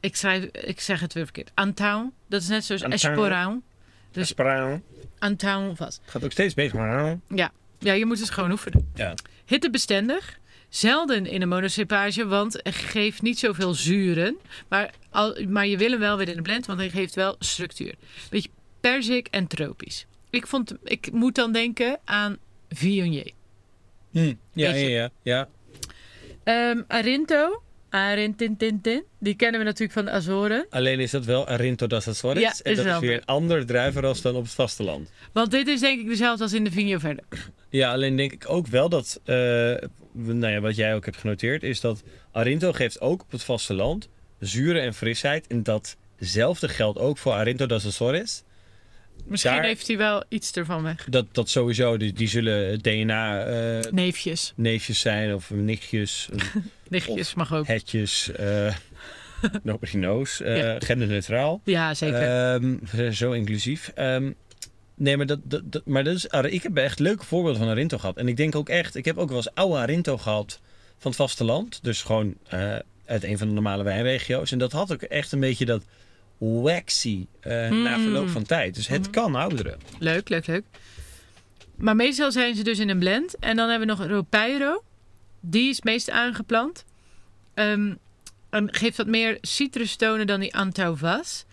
Ik, schrijf, ik zeg het weer verkeerd. Antau. Dat is net zoals Antau. Esporau. Dus Esperaan. Antauvas. Het gaat ook steeds beter. Maar... Ja. ja, je moet het gewoon oefenen. Ja. Hittebestendig. Zelden in een monocepage, want het geeft niet zoveel zuren. Maar, al, maar je wil hem wel weer in de blend, want hij geeft wel structuur. Beetje perzik en tropisch. Ik, vond, ik moet dan denken aan Viognier. Hm. Ja, ja, ja, ja. Ehm Arinto, Arintintintin, die kennen we natuurlijk van de Azoren. Alleen is dat wel Arinto das Açores. Ja, en is dat is weer een ander druivenras dan op het vasteland. Want dit is denk ik dezelfde als in de Vigno verder. Ja, alleen denk ik ook wel dat, eh, nou ja, wat jij ook hebt genoteerd, is dat Arinto geeft ook op het vasteland zuren en frisheid. En datzelfde geldt ook voor Arinto das Açores. Misschien Daar- heeft hij wel iets ervan weg. Dat, dat sowieso, die, die zullen DNA-neefjes Neefjes, zijn of nichtjes, nichtjes mag ook. hetjes, eh nobody knows. eh, Ja. Genderneutraal. Ja, zeker. Ehm, zo inclusief. Ehm, nee, maar, dat, dat, dat- maar is, ik heb echt leuke voorbeelden van Arinto gehad. En ik denk ook echt, ik heb ook wel eens oude Arinto gehad van het vasteland. Dus gewoon eh, uit een van de normale wijnregio's. En dat had ook echt een beetje dat waxy eh, na Mm. verloop van tijd. Dus het kan ouderen. Leuk, leuk, leuk. Maar meestal zijn ze dus in een blend. En dan hebben we nog Ropeiro. Die is meest aangeplant. Ehm, en geeft wat meer citrustonen dan die Antauvas.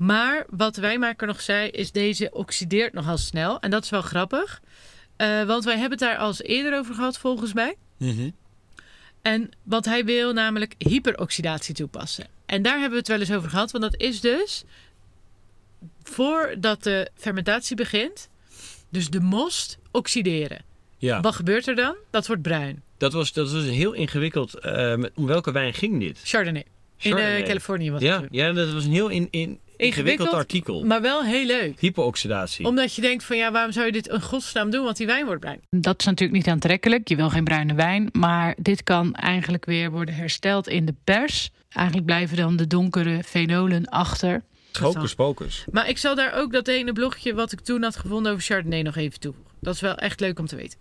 Maar wat de wijnmaker nog zei, is deze oxideert nogal snel. En dat is wel grappig. Eh, want wij hebben het daar al eerder over gehad, volgens mij. En wat hij wil namelijk hyperoxidatie toepassen. En daar hebben we het wel eens over gehad. Want dat is dus voordat de fermentatie begint, dus de most oxideren. Ja, Wat gebeurt er dan? Dat wordt bruin. dat was, dat was heel ingewikkeld. eh, met- om welke wijn ging dit? Chardonnay. In eh, Californië was het Ja, toen. ja, dat was een heel in, in, ingewikkeld artikel. Maar wel heel leuk. Hyperoxidatie. Omdat je denkt van ja, waarom zou je dit in godsnaam doen? Want die wijn wordt bruin. Dat is natuurlijk niet aantrekkelijk. Je wil geen bruine wijn. Maar dit kan eigenlijk weer worden hersteld in de pers. Eigenlijk blijven dan de donkere fenolen achter. Hocus pocus. Maar ik zal daar ook dat ene blogje wat ik toen had gevonden over Chardonnay nog even toevoegen. Dat is wel echt leuk om te weten.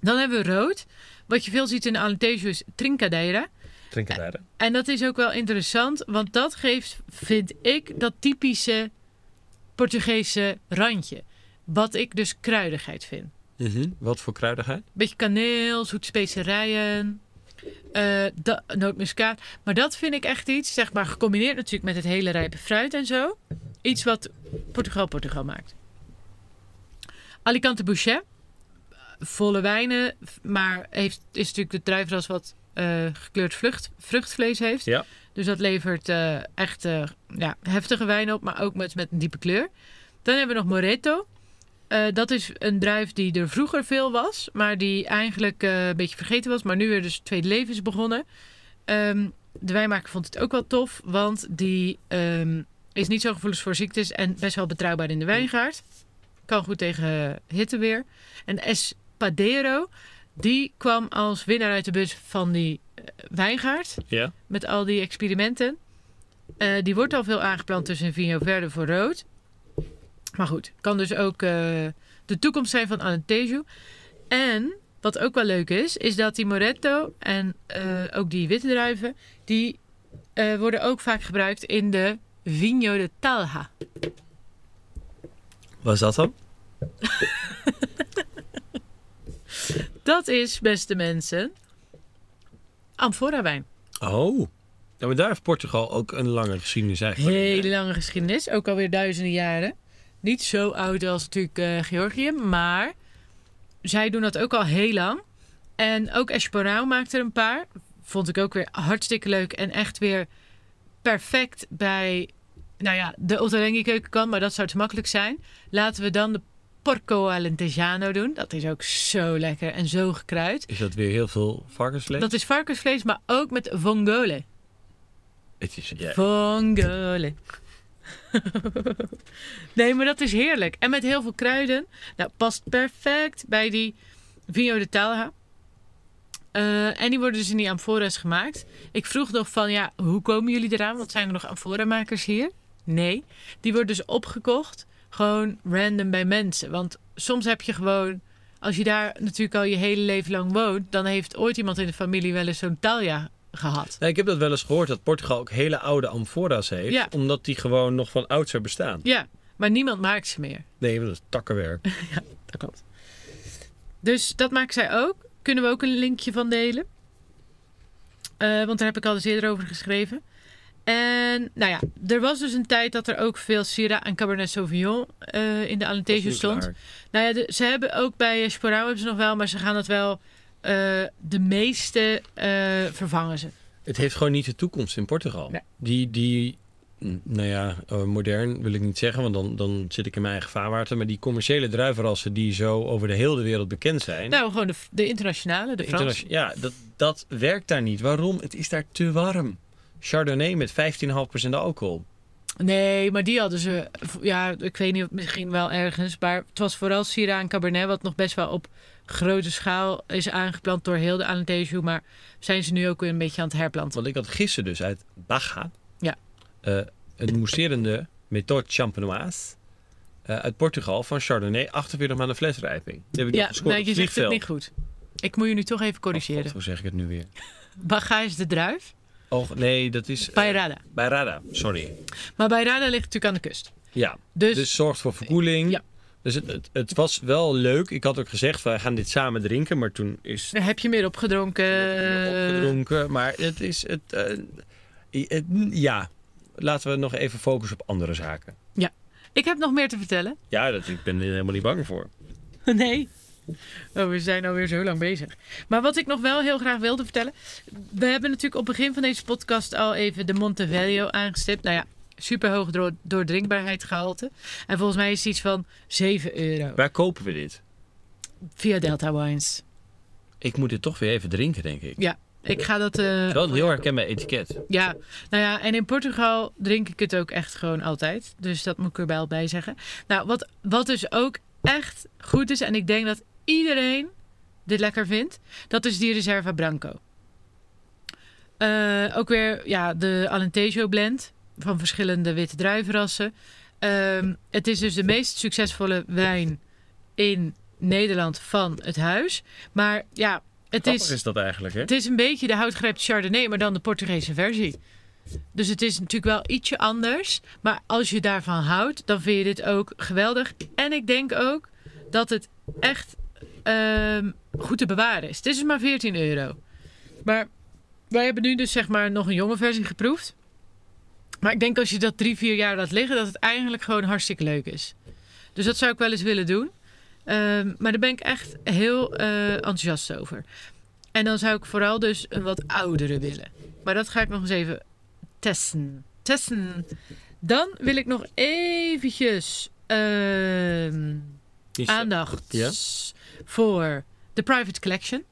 Dan hebben we rood. Wat je veel ziet in de Alentejo is Trincadeira. Drinken daar. En dat is ook wel interessant, want dat geeft, vind ik, dat typische Portugese randje. Wat ik dus kruidigheid vind. Mhm. Wat voor kruidigheid? Beetje kaneel, zoete specerijen, eh, nootmuskaat. Maar dat vind ik echt iets, zeg maar, gecombineerd natuurlijk met het hele rijpe fruit en zo. Iets wat Portugal Portugal maakt. Alicante Bouchet. Volle wijnen, maar heeft, is natuurlijk de druivenras wat gekleurd vlucht, vruchtvlees heeft. Ja. Dus dat levert eh, echt eh, ja, heftige wijn op, maar ook met, met een diepe kleur. Dan hebben we nog Moreto. Eh, dat is een druif die er vroeger veel was, maar die eigenlijk eh, een beetje vergeten was. Maar nu weer dus het tweede leven is begonnen. Ehm, de wijnmaker vond het ook wel tof, want die ehm, is niet zo gevoelig voor ziektes en best wel betrouwbaar in de wijngaard. Kan goed tegen hitte weer. En Espadero, die kwam als winnaar uit de bus van die eh, wijngaard Ja. met al die experimenten. Eh, die wordt al veel aangeplant tussen in Vinho Verde voor rood. Maar goed, kan dus ook eh, de toekomst zijn van Alentejo. En wat ook wel leuk is, is dat die Moretto en eh, ook die witte druiven, die eh, worden ook vaak gebruikt in de Vinho de Talha. Wat is dat dan? Dat is, beste mensen, amphora wijn. Oh. Ja, maar daar heeft Portugal ook een lange geschiedenis eigenlijk. Hele lange geschiedenis, ook alweer duizenden jaren. Niet zo oud als natuurlijk eh, Georgië, maar zij doen dat ook al heel lang. En ook Esporau maakt er een paar. Vond ik ook weer hartstikke leuk en echt weer perfect bij, nou ja, de Ottolenghi keukenkan, maar dat zou te makkelijk zijn. Laten we dan de Porco Alentejano doen. Dat is ook zo lekker en zo gekruid. Is dat weer heel veel varkensvlees? Dat is varkensvlees, maar ook met vongole. Het is, ja, Vongole. nee, maar dat is heerlijk. En met heel veel kruiden. Nou, past perfect bij die Vino de Talha. Eh, en die worden dus in die amfora's gemaakt. Ik vroeg nog van, ja, hoe komen jullie eraan? Want zijn er nog amfora-makers hier? Nee. Die worden dus opgekocht. Gewoon random bij mensen. Want soms heb je gewoon... Als je daar natuurlijk al je hele leven lang woont... dan heeft ooit iemand in de familie wel eens zo'n Talja gehad. Nou, ik heb dat wel eens gehoord dat Portugal ook hele oude amfora's heeft. Ja. Omdat die gewoon nog van oudsher bestaan. Ja, maar niemand maakt ze meer. Nee, dat is takkenwerk. Dat klopt. Dus dat maken zij ook. Kunnen we ook een linkje van delen. Eh, want daar heb ik al eens eerder over geschreven. En nou ja, er was dus een tijd dat er ook veel Syrah en Cabernet Sauvignon eh, in de Alentejo stond. Nou ja, de- ze hebben ook bij Sporau hebben ze nog wel, maar ze gaan het wel eh, de meeste eh, vervangen ze. Het heeft gewoon niet de toekomst in Portugal. Nee. Die, die, nou ja, modern wil ik niet zeggen, want dan, dan zit ik in mijn eigen vaarwater. Maar die commerciële druivenrassen die zo over de hele wereld bekend zijn. Nou, gewoon de, de internationale, de, de Frans. ja, dat, dat werkt daar niet. Waarom? Het is daar te warm. Chardonnay met 15,5% alcohol. Nee, maar die hadden ze. Ja, ik weet niet, misschien wel ergens. Maar het was vooral Syrah en Cabernet, wat nog best wel op grote schaal is aangeplant door heel de Alentejo. Maar zijn ze nu ook weer een beetje aan het herplanten? Want ik had gisteren dus uit Baga. Ja. eh, een mousserende méthode champenoise. eh, uit Portugal van Chardonnay. 48 maanden flesrijping. Die heb ik Ja, gescoord nee, je zegt het niet goed. Ik moet je nu toch even Oh, corrigeren. God, hoe zeg ik het nu weer? Baga is de druif. Oh, nee, dat is... eh, Bayrada. Bayrada, sorry. Maar Bayrada ligt natuurlijk aan de kust. Ja, Dus, dus zorgt voor verkoeling. Ja. Dus het, het, het was wel leuk. Ik had ook gezegd, wij gaan dit samen drinken. Maar toen is heb je meer opgedronken. het opgedronken. Maar het is... Het, eh, het- ja, laten we nog even focussen op andere zaken. Ik heb nog meer te vertellen. Ja, dat, ik ben er helemaal niet bang voor. Nee. Oh, we zijn alweer zo lang bezig. Maar wat ik nog wel heel graag wilde vertellen. We hebben natuurlijk op het begin van deze podcast al even de Montevideo aangestipt. Nou ja, super hoog door, doordrinkbaarheidsgehalte. En volgens mij is het iets van 7 euro. Waar kopen we dit? Via Delta Wines. Ik moet dit toch weer even drinken, denk ik. Ja, ik ga dat... eh, Wel heel herkenbaar etiket. Ja, nou ja, en in Portugal drink ik het ook echt gewoon altijd. Dus dat moet ik erbij bij zeggen. Nou, wat, wat dus ook echt goed is, en ik denk dat iedereen dit lekker vindt, dat is die Reserva Branco. Eh, ook weer ja, de Alentejo blend van verschillende witte druivenrassen. Ehm, het is dus de meest succesvolle wijn in Nederland van het huis. Maar ja, het Grappig is... is dat eigenlijk, hè? Het is een beetje de houtgreep Chardonnay, maar dan de Portugese versie. Dus het is natuurlijk wel ietsje anders. Maar als je daarvan houdt, dan vind je dit ook geweldig. En ik denk ook dat het echt ehm, goed te bewaren is. Het is dus maar 14 euro. Maar wij hebben nu dus zeg maar nog een jonge versie geproefd. Maar ik denk als je dat drie, vier jaar laat liggen, dat het eigenlijk gewoon hartstikke leuk is. Dus dat zou ik wel eens willen doen. Ehm, maar daar ben ik echt heel eh, enthousiast over. En dan zou ik vooral dus een wat oudere willen. Maar dat ga ik nog eens even testen. Testen. Dan wil ik nog eventjes ehm, aandacht Ja? Voor de Private Collection.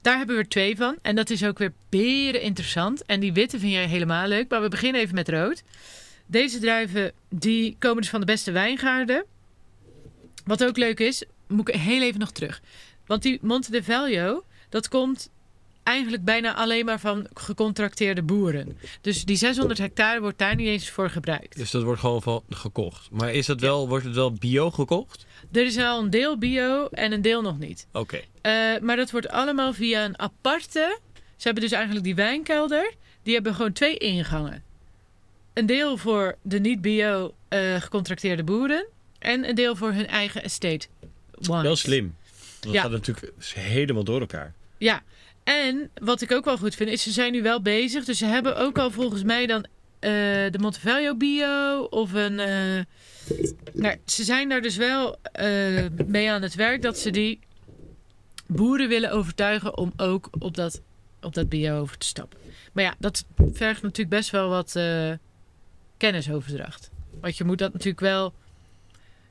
Daar hebben we er twee van. En dat is ook weer beren interessant. En die witte vind jij helemaal leuk. Maar we beginnen even met rood. Deze druiven die komen dus van de beste wijngaarden. Wat ook leuk is, moet ik heel even nog terug. Want die Monte de Velho, dat komt eigenlijk bijna alleen maar van gecontracteerde boeren. Dus die 600 hectare wordt daar niet eens voor gebruikt. Dus dat wordt gewoon van gekocht. Maar is dat wel, wordt het wel bio gekocht? Er is al een deel bio en een deel nog niet. Oké. Eh, maar dat wordt allemaal via een aparte. Ze hebben dus eigenlijk die wijnkelder. Die hebben gewoon twee ingangen. Een deel voor de niet-bio eh, gecontracteerde boeren. En een deel voor hun eigen estate. wines. Wel slim. Dat Ja. gaat natuurlijk helemaal door elkaar. Ja. En wat ik ook wel goed vind, is ze zijn nu wel bezig. Dus ze hebben ook al volgens mij dan de Montevideo bio of een... eh, nou, ze zijn daar dus wel eh, mee aan het werk dat ze die boeren willen overtuigen om ook op dat, op dat bio over te stappen. Maar ja, dat vergt natuurlijk best wel wat eh, kennisoverdracht. Want je moet dat natuurlijk wel...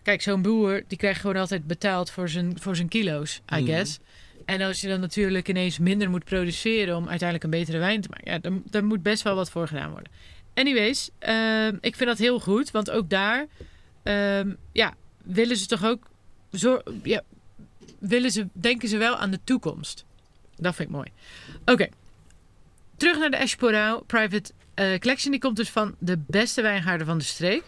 Kijk, zo'n boer die krijgt gewoon altijd betaald voor zijn, voor zijn kilo's, I Mhm. guess. En als je dan natuurlijk ineens minder moet produceren om uiteindelijk een betere wijn te maken, ja, dan, daar moet best wel wat voor gedaan worden. Anyways, ehm, ik vind dat heel goed, want ook daar ehm, ja, willen ze toch ook ja, willen ze, denken ze wel aan de toekomst. Dat vind ik mooi. Oké, terug naar de Esporao Private eh, Collection. Die komt dus van de beste wijngaarden van de streek.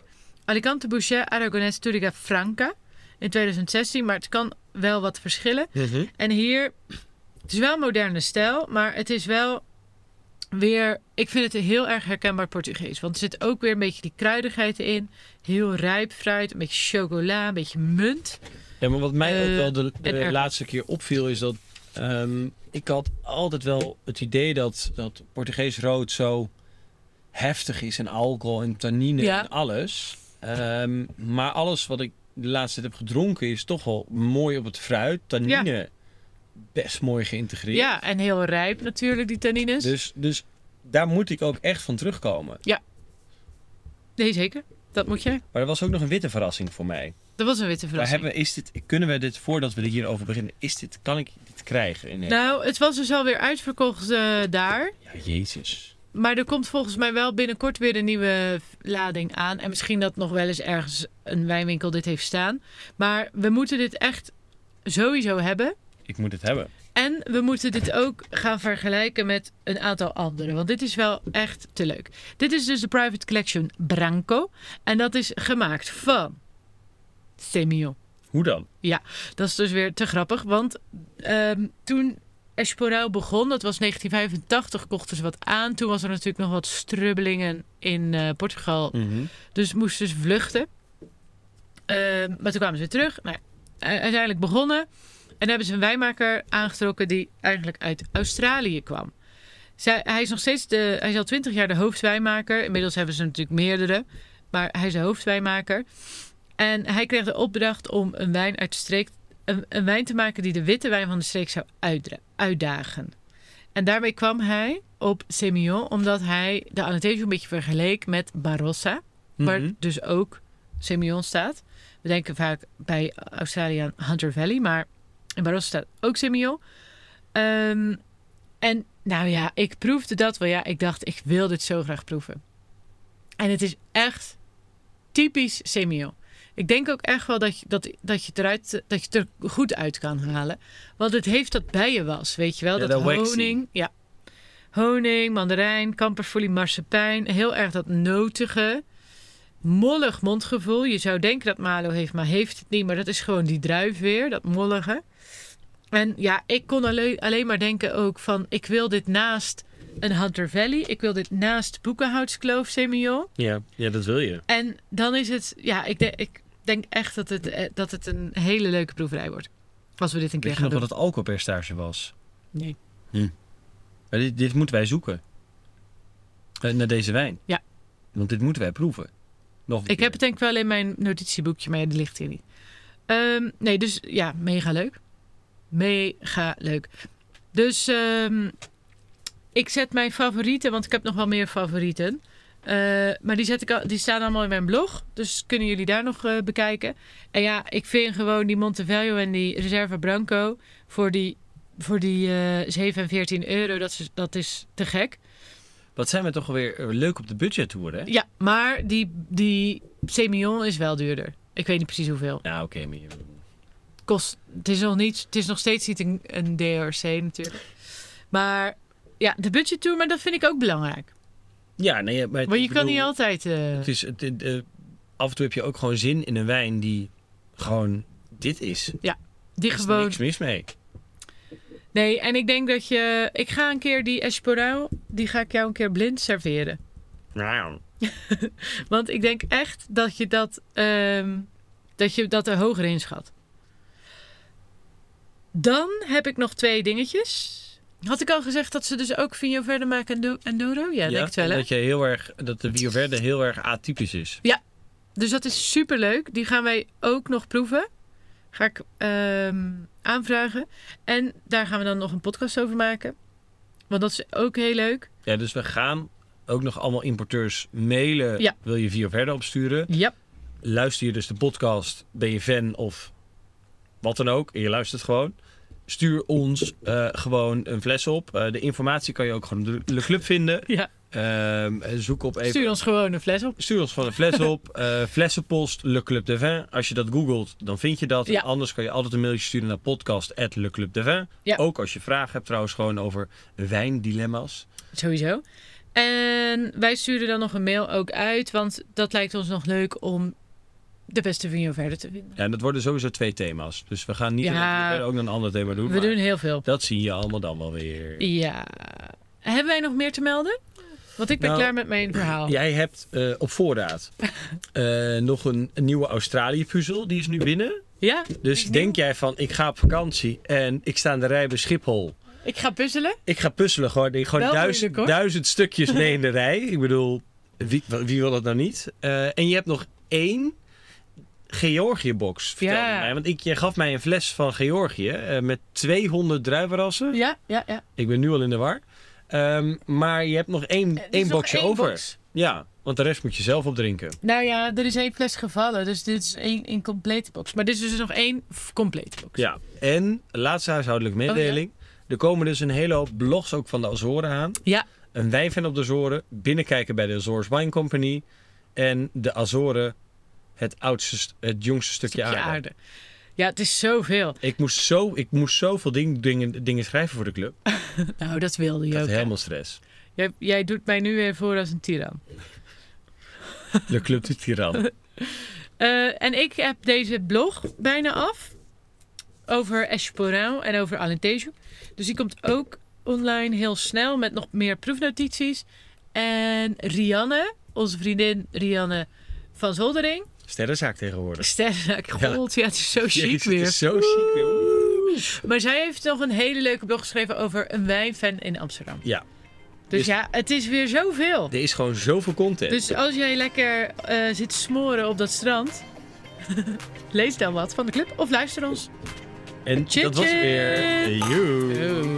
Alicante Boucher Aragonés Touriga Franca in 2016, maar het kan wel wat verschillen. En hier, het is wel een moderne stijl, maar het is wel weer, ik vind het heel erg herkenbaar Portugees. Want er zit ook weer een beetje die kruidigheid in. Heel rijp fruit, een beetje chocola, een beetje munt. Ja, maar wat mij ook Eh, wel de, laatste keer opviel is dat ehm, ik had altijd wel het idee dat, dat Portugees rood zo heftig is en alcohol en tannine Ja. en alles. Ehm, maar alles wat ik de laatste tijd heb gedronken is toch wel mooi op het fruit. Tannine best mooi geïntegreerd. Ja, en heel rijp natuurlijk, die tannines. Dus, dus daar moet ik ook echt van terugkomen. Nee, zeker. Dat moet je. Maar er was ook nog een witte verrassing voor mij. Dat was een witte Maar verrassing. hebben, is dit, kunnen we dit, voordat we hierover beginnen, is dit, kan ik dit krijgen? In Nou, het was dus alweer uitverkocht eh, daar. Ja, jezus. Maar er komt volgens mij wel binnenkort weer een nieuwe lading aan. En misschien dat nog wel eens ergens een wijnwinkel dit heeft staan. Maar we moeten dit echt sowieso hebben. Ik moet het hebben. En we moeten dit ook gaan vergelijken met een aantal andere. Want dit is wel echt te leuk. Dit is dus de Private Collection Branco. En dat is gemaakt van Semillon. Hoe dan? Dat is dus weer te grappig. Want ehm, toen Esporao begon, dat was 1985, kochten ze wat aan. Toen was er natuurlijk nog wat strubbelingen in eh, Portugal. Dus moesten ze vluchten. Ehm, maar toen kwamen ze weer terug. Nou, ja, uiteindelijk begonnen. En hebben ze een wijnmaker aangetrokken die eigenlijk uit Australië kwam. Zij, hij is nog steeds de, hij is al twintig jaar de hoofdwijnmaker. Inmiddels hebben ze natuurlijk meerdere. Maar hij is de hoofdwijnmaker. En hij kreeg de opdracht om een wijn uit de streek een, een wijn te maken die de witte wijn van de streek zou uitdagen. En daarmee kwam hij op Semillon, omdat hij de Alentejo een beetje vergeleek met Barossa, waar Mhm. dus ook Semillon staat. We denken vaak bij Australië aan Hunter Valley, maar in Barossa staat ook Semillon. Ehm, en nou ja, ik proefde dat wel. Ja, ik dacht, ik wil dit zo graag proeven. En het is echt typisch Semillon. Ik denk ook echt wel dat je, dat, dat je, het, eruit, dat je het er goed uit kan halen. Want het heeft dat bijenwas, weet je wel? Ja, dat honing. Ja. Honing, mandarijn, kamperfoelie, marsepein. Heel erg dat notige. Mollig mondgevoel. Je zou denken dat Malo heeft, maar heeft het niet. Maar dat is gewoon die druif weer, dat mollige. En ja, ik kon alleen, alleen maar denken ook van... ik wil dit naast een Hunter Valley. Ik wil dit naast Boekenhoutskloof Semillon. Ja, ja, dat wil je. En dan is het... Ja, ik, denk ik denk echt dat het, eh, dat het een hele leuke proeverij wordt. Als we dit een keer Weet je gaan nog doen. wat het alcoholpercentage was? Nee. Maar dit, dit moeten wij zoeken. Eh, naar deze wijn. Ja. Want dit moeten wij proeven. Nog Ik keer. heb het denk ik wel in mijn notitieboekje, maar ja, die ligt hier niet. Ehm, nee, dus ja, mega leuk. Mega leuk. Dus ehm, ik zet mijn favorieten, want ik heb nog wel meer favorieten. Eh, maar die, zet ik al, die staan allemaal in mijn blog. Dus kunnen jullie daar nog eh, bekijken. En ja, ik vind gewoon die Montevideo en die Reserva Branco voor die, voor die 7 en 14 euro, dat is, dat is te gek. Wat zijn we toch alweer eh, leuk op de budgettour, hè? Ja, maar die, die Semillon is wel duurder. Ik weet niet precies hoeveel. Nou, oké. maar je- kost. Het is nog niet. Het is nog steeds niet een, een DRC natuurlijk. Maar ja, de budgettour, maar dat vind ik ook belangrijk. Ja, nee, maar... Want je kan niet altijd. eh, Het is, het, het, eh, af en toe heb je ook gewoon zin in een wijn die gewoon dit is. die Er is gewoon. niks mis mee. Nee, en ik denk dat je. Ik ga een keer die Esporau, die ga ik jou een keer blind serveren. Nou, Want ik denk echt dat je dat. ehm, dat je dat er hoger inschat. Dan heb ik nog twee dingetjes. Had ik al gezegd dat ze dus ook Vino verder maken en, do en Douro? Ja, denk het wel, hè? dat je heel erg, dat de Bio Verde heel erg atypisch is. Dus dat is super leuk. Die gaan wij ook nog proeven. Ga ik ehm, aanvragen. En daar gaan we dan nog een podcast over maken. Want dat is ook heel leuk. Ja, dus we gaan ook nog allemaal importeurs mailen. Ja. Wil je Bio Verde opsturen? Ja. Luister je dus de podcast, ben je fan of wat dan ook. En je luistert gewoon. Stuur ons eh, gewoon een fles op. Eh, de informatie kan je ook gewoon op de Le Club vinden. ja. Ehm, zoek op even. Stuur ons gewoon een fles op. Stuur ons gewoon een fles op. Eh, flessenpost Le Club de Vin. Als je dat googelt, dan vind je dat. Ja. Anders kan je altijd een mailtje sturen naar podcast@leclubdevin. Ja. Ook als je vragen hebt trouwens gewoon over wijndilemma's. Sowieso. En wij sturen dan nog een mail ook uit. Want dat lijkt ons nog leuk om de beste vino verder te vinden. Ja, en dat worden sowieso twee thema's. Dus we gaan niet Ja. alleen- ook nog een ander thema doen. We maar doen heel veel. Dat zie je allemaal dan wel weer. Ja. Hebben wij nog meer te melden? Want ik ben Nou, klaar met mijn verhaal. Jij hebt eh, op voorraad eh, nog een, een nieuwe Australië-puzzel. Die is nu binnen. Ja? Dus denk jij van, ik ga op vakantie en ik sta in de rij bij Schiphol. Ik ga puzzelen. Ik ga puzzelen gewoon, ik gewoon duizend, duizend stukjes mee in de rij. Ik bedoel, wie, wie wil dat nou niet? Eh, en je hebt nog één Georgië-box. Vertel Ja. mij. Want ik, je gaf mij een fles van Georgië met 200 druivenrassen. Ja, ja, ja. Ik ben nu al in de war. Ehm, maar je hebt nog één, is één boxje één over. box. Ja, want de rest moet je zelf opdrinken. Nou ja, er is één fles gevallen. Dus dit is één, één complete box. Maar dit is dus nog één complete box. Ja, en laatste huishoudelijke mededeling. Er komen dus een hele hoop blogs ook van de Azoren aan. Ja. Een wijnfan op de Azoren. Binnenkijken bij de Azores Wine Company. En de Azoren, het oudste, st- het jongste stukje, Stukje aarde. aarde. Ja, het is zoveel. Ik moest, zo, ik moest zoveel ding, dingen, dingen schrijven voor de club. Nou, dat wilde je had ook. hè? helemaal stress. Jij, jij doet mij nu weer voor als een tiran. De club doet hier aan. Eh, en ik heb deze blog bijna af. Over Esporão en over Alentejo. Dus die komt ook online heel snel met nog meer proefnotities. En Rianne, onze vriendin Rianne van Zoldering. Sterrenzaak tegenwoordig. Sterrenzaak, god, ja. het is zo chic Jezus, weer. Het is zo chic weer. Maar zij heeft nog een hele leuke blog geschreven over een wijnfan in Amsterdam. Ja, Dus ja, het is weer zoveel. er is gewoon zoveel content. Dus als jij lekker eh, zit smoren op dat strand, lees dan wat van de club of luister ons. En dat was weer... Joe. Yo.